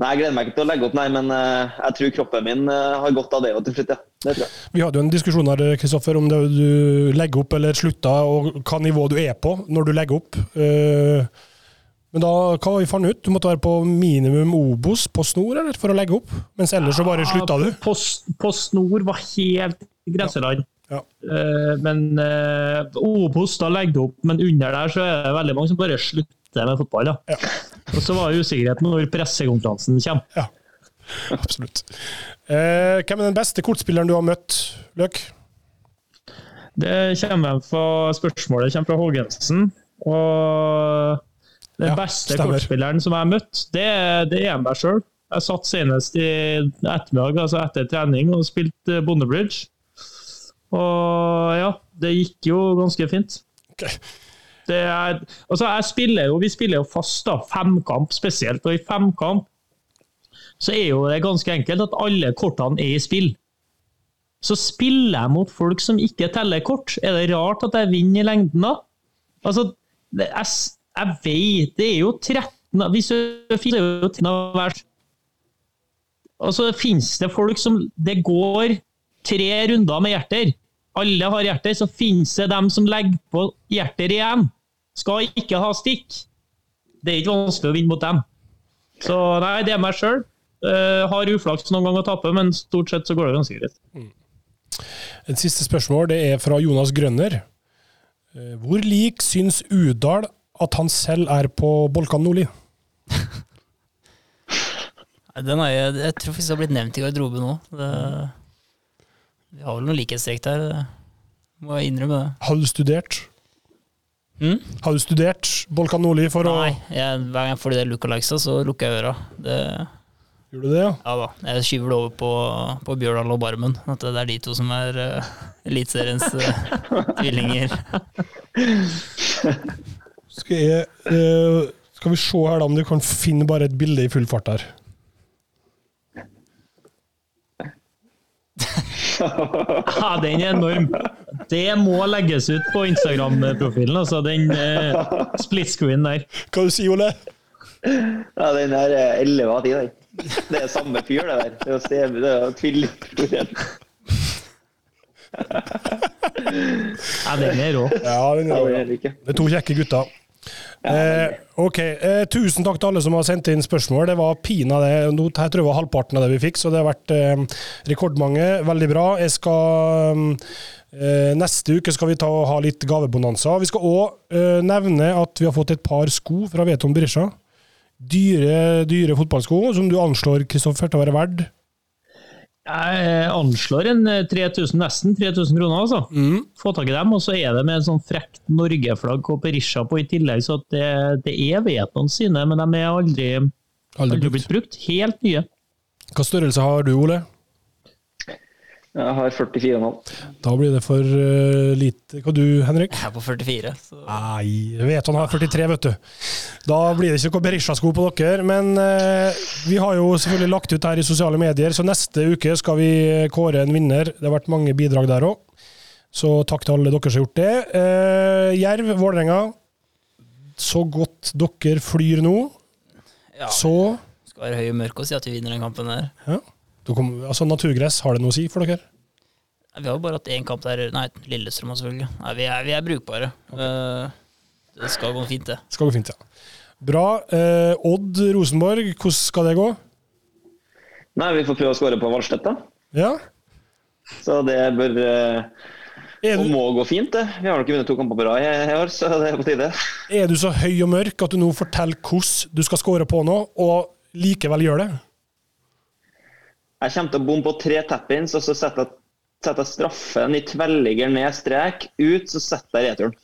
nei, jeg gleder meg ikke til å legge opp, nei. Men eh, jeg tror kroppen min eh, har godt av det og til slutt, ja. Det tror jeg. Vi hadde jo en diskusjon her, Kristoffer, om det du legger opp eller slutter, og hva nivå du er på når du legger opp. Eh, Men da, hva vi fant ut? Du måtte være på minimum Obos på snor, eller, for å legge opp? Mens ellers så bare slutta du? På, på snor var helt grenseland. Ja. Eh, men uh, Obos, da legger du opp, men under der så er det veldig mange som bare slutter med fotball. Da. Og så var det usikkerheten når pressekonferansen kommer. Ja, absolutt. Eh, hvem er den beste kortspilleren du har møtt, Løk? Det kommer fra spørsmålet kommer fra Hågensen. Og den Ja, beste stemmer. kortspilleren som jeg har møtt, det, det er meg sjøl. Jeg satt senest i ettermiddag, altså etter trening, og spilte eh, Bondebridge. Og ja, det gikk jo ganske fint. Ok. Er, altså spiller jo, Vi spiller jo fast, femkamp spesielt. Og i femkamp så er jo det ganske enkelt at alle kortene er i spill. Så spiller jeg mot folk som ikke teller kort. Er det rart at jeg vinner i lengden da? Altså, jeg, jeg vet Det er jo 13 Hvis du finner jo 13 av hvert finnes det folk som Det går tre runder med hjerter. Alle har hjerter, så finnes det dem som legger på hjerter igjen. Skal ikke ha stikk. Det er ikke vanskelig å vinne mot dem. Så nei, det er meg sjøl. har uflaks noen gang å tape, men stort sett så går det ganske greit. Et siste spørsmål det er fra Jonas Grønner. Uh, Hvor lik syns Udal at han selv er på Bolkan Nordli? Den har jeg, jeg tror faktisk det har blitt nevnt i garderoben nå. Vi har vel noen likhetstrekk der, må jeg innrømme det. Har du studert? Mm? Har du studert Bolkan Nordli for Nei, jeg, hver gang jeg får de der lookalikesa, så lukker jeg øra. Det, Gjør Gjorde du det, ja? ja da, jeg skyver det over på, på Bjørdal og Barmen. At det er de to som er uh, Eliteseriens uh, tvillinger. Skal, jeg, uh, skal vi se her da om du kan finne bare et bilde i full fart her. Ja, den er enorm. Det må legges ut på Instagram-profilen, altså. Den eh, split screen der. Hva du sier Ole? Ja, den er eh, 11 av 10, den. Det er samme fyr, det der. Det er å se det er jo. Ja, den er rå. Ja, den er, rå. Ja. det er to kjekke gutter. Eh, ok, eh, Tusen takk til alle som har sendt inn spørsmål. Det var pinadø Jeg tror det var halvparten av det vi fikk, så det har vært eh, rekordmange. Veldig bra. Jeg skal eh, Neste uke skal vi ta og ha litt gavebonanza. Vi skal òg eh, nevne at vi har fått et par sko fra Veton Berisha. Dyre, dyre fotballsko som du anslår Kristoffer, til å være verdt. Jeg anslår en eh, 3000, nesten 3000 kroner, altså. Få tak i dem, og så er det med en sånn frekt Norge-flagg og Berisha på i tillegg, så det, det er Vietnam sine, men de er aldri, Aldri aldri blitt brukt. Helt nye. Hva størrelse har du, Ole? Jeg har 44,5. Da blir det for uh, lite. Hva du, Henrik? Jeg er på 44, så Nei, jeg vet han har 43, vet du. Da blir det ikke noe Berisha-sko på dere. Men uh, vi har jo selvfølgelig lagt ut her i sosiale medier, så neste uke skal vi kåre en vinner. Det har vært mange bidrag der òg. Så takk til alle dere som har gjort det. Uh, Jerv, Vålerenga. Så godt dere flyr nå, ja, så skal være høy og mørk og si at vi vinner den kampen der. ja. Kom, altså Naturgress, har det noe å si for dere? Vi har jo bare hatt én kamp der Nei, Lillestrøm selvfølgelig. Nei, vi er, vi er brukbare. Okay. det skal gå fint, det. Skal gå fint, ja. Bra. Eh, Odd Rosenborg, hvordan skal det gå? Nei, vi får prøve å skåre på Valstedt, da. Ja? Så det bør eh, og må gå fint, det. Vi har ikke vunnet to kamper på rad i år, så det er på tide. er du så høy og mørk at du nå forteller hvordan du skal score på nå, og likevel gjør det? Jeg kommer til å bomme på tre tap-ins, og så setter jeg, setter jeg straffen i tverrligger ned strek, ut, så setter jeg returen.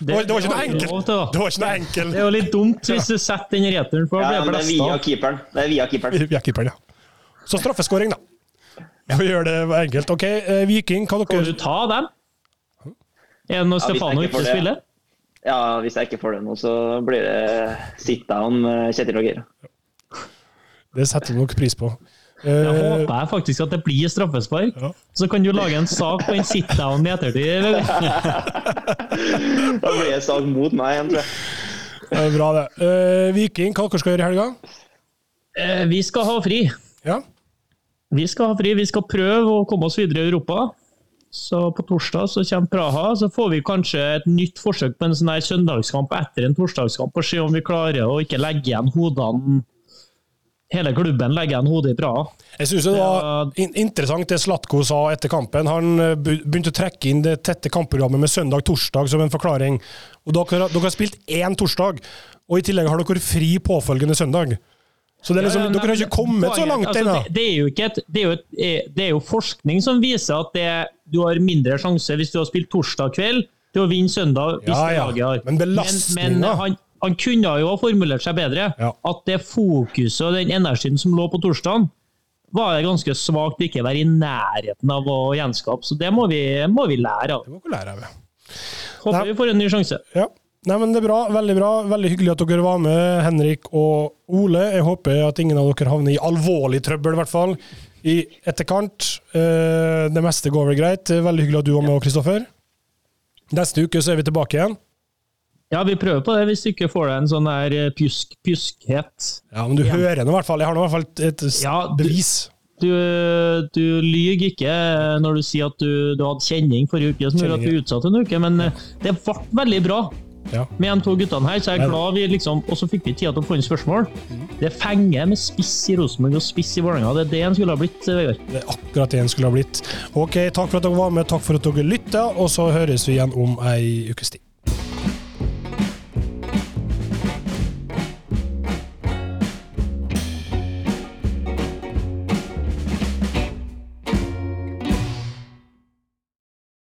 Det var, det var ikke noe enkelt. lov da. Det var ikke noe enkelt. Det er jo litt dumt hvis du setter den returen, på. Ja, men det det er via keeperen. Det er via keeperen. Vi er keeperen, ja. Så straffeskåring, da. Vi gjør det enkelt. Ok, eh, Viking, hva Skal Kan du ta dem? Er det når Ja, Stefano ikke det. spiller? Ja, hvis jeg ikke får det nå, så blir det sit down med Kjetil og Geir. Det setter du nok pris på. Jeg Eh, håper jeg faktisk at det blir straffespark. Ja. Så kan du lage en sak på en sit-down i ettertid. eller? Da blir det sak mot meg igjen, tror jeg. det er bra, det. Uh, Viking, hva dere skal gjøre i helga? Uh, Vi skal ha fri. Ja? Vi skal ha fri. Vi skal prøve å komme oss videre i Europa. Så på torsdag så kommer Praha. Så får vi kanskje et nytt forsøk på en sånn her søndagskamp etter en torsdagskamp, og se om vi klarer å ikke legge igjen hodene Hele klubben legger en hodet Praha. Jeg syns det var interessant det Slatko sa etter kampen. Han eh, begynte å trekke inn det tette kampprogrammet med søndag-torsdag som en forklaring. Og dere, har- dere har spilt én torsdag, og i tillegg har dere fri påfølgende søndag. Så det liksom, Ja, ja, dere har ikke kommet så langt altså, ennå. det, det, det, er jo et, eh, det er jo forskning som viser at det, du har mindre sjanse hvis du har spilt torsdag kveld, til å vinne søndag hvis Ja, det ja. Men belastninga- han, kunne jo ha formulert seg bedre. Ja. At det fokuset og den energien som lå på torsdagen, var det ganske svakt å ikke være i nærheten av å gjenskape. Så det må vi, må vi lære av. Det må vi lære av. Håper Nei. vi får en ny sjanse. Ja. Nei, men Det er bra. Veldig bra. Veldig hyggelig at dere var med, Henrik og Ole. Jeg håper at ingen av dere havner i alvorlig trøbbel, i hvert fall, i etterkant. Eh, Det meste går vel greit. Veldig hyggelig at du var med, Kristoffer. Neste uke så er vi tilbake igjen. Ja, vi prøver på det hvis du ikke får deg en sånn der eh, pjusk, pjuskhet. Ja, Men du Ja. hører nå i hvert fall. Jeg har nå i hvert fall et, et Ja, du- bevis. Du, du lyver ikke når du sier at du, du hadde kjenning forrige uke, som gjorde at du utsatte en uke, men eh, det ble veldig bra Ja. med de to guttene her, så jeg er glad vi liksom Og så fikk vi tida til å få inn spørsmål. Det fenger med spiss i Rosenborg og spiss i Vålerenga. Det er det en skulle ha blitt, Vegard. Det er akkurat det en skulle ha blitt. Ok, takk for at dere var med, takk for at dere lytta, og så høres vi igjen om ei ukes tid.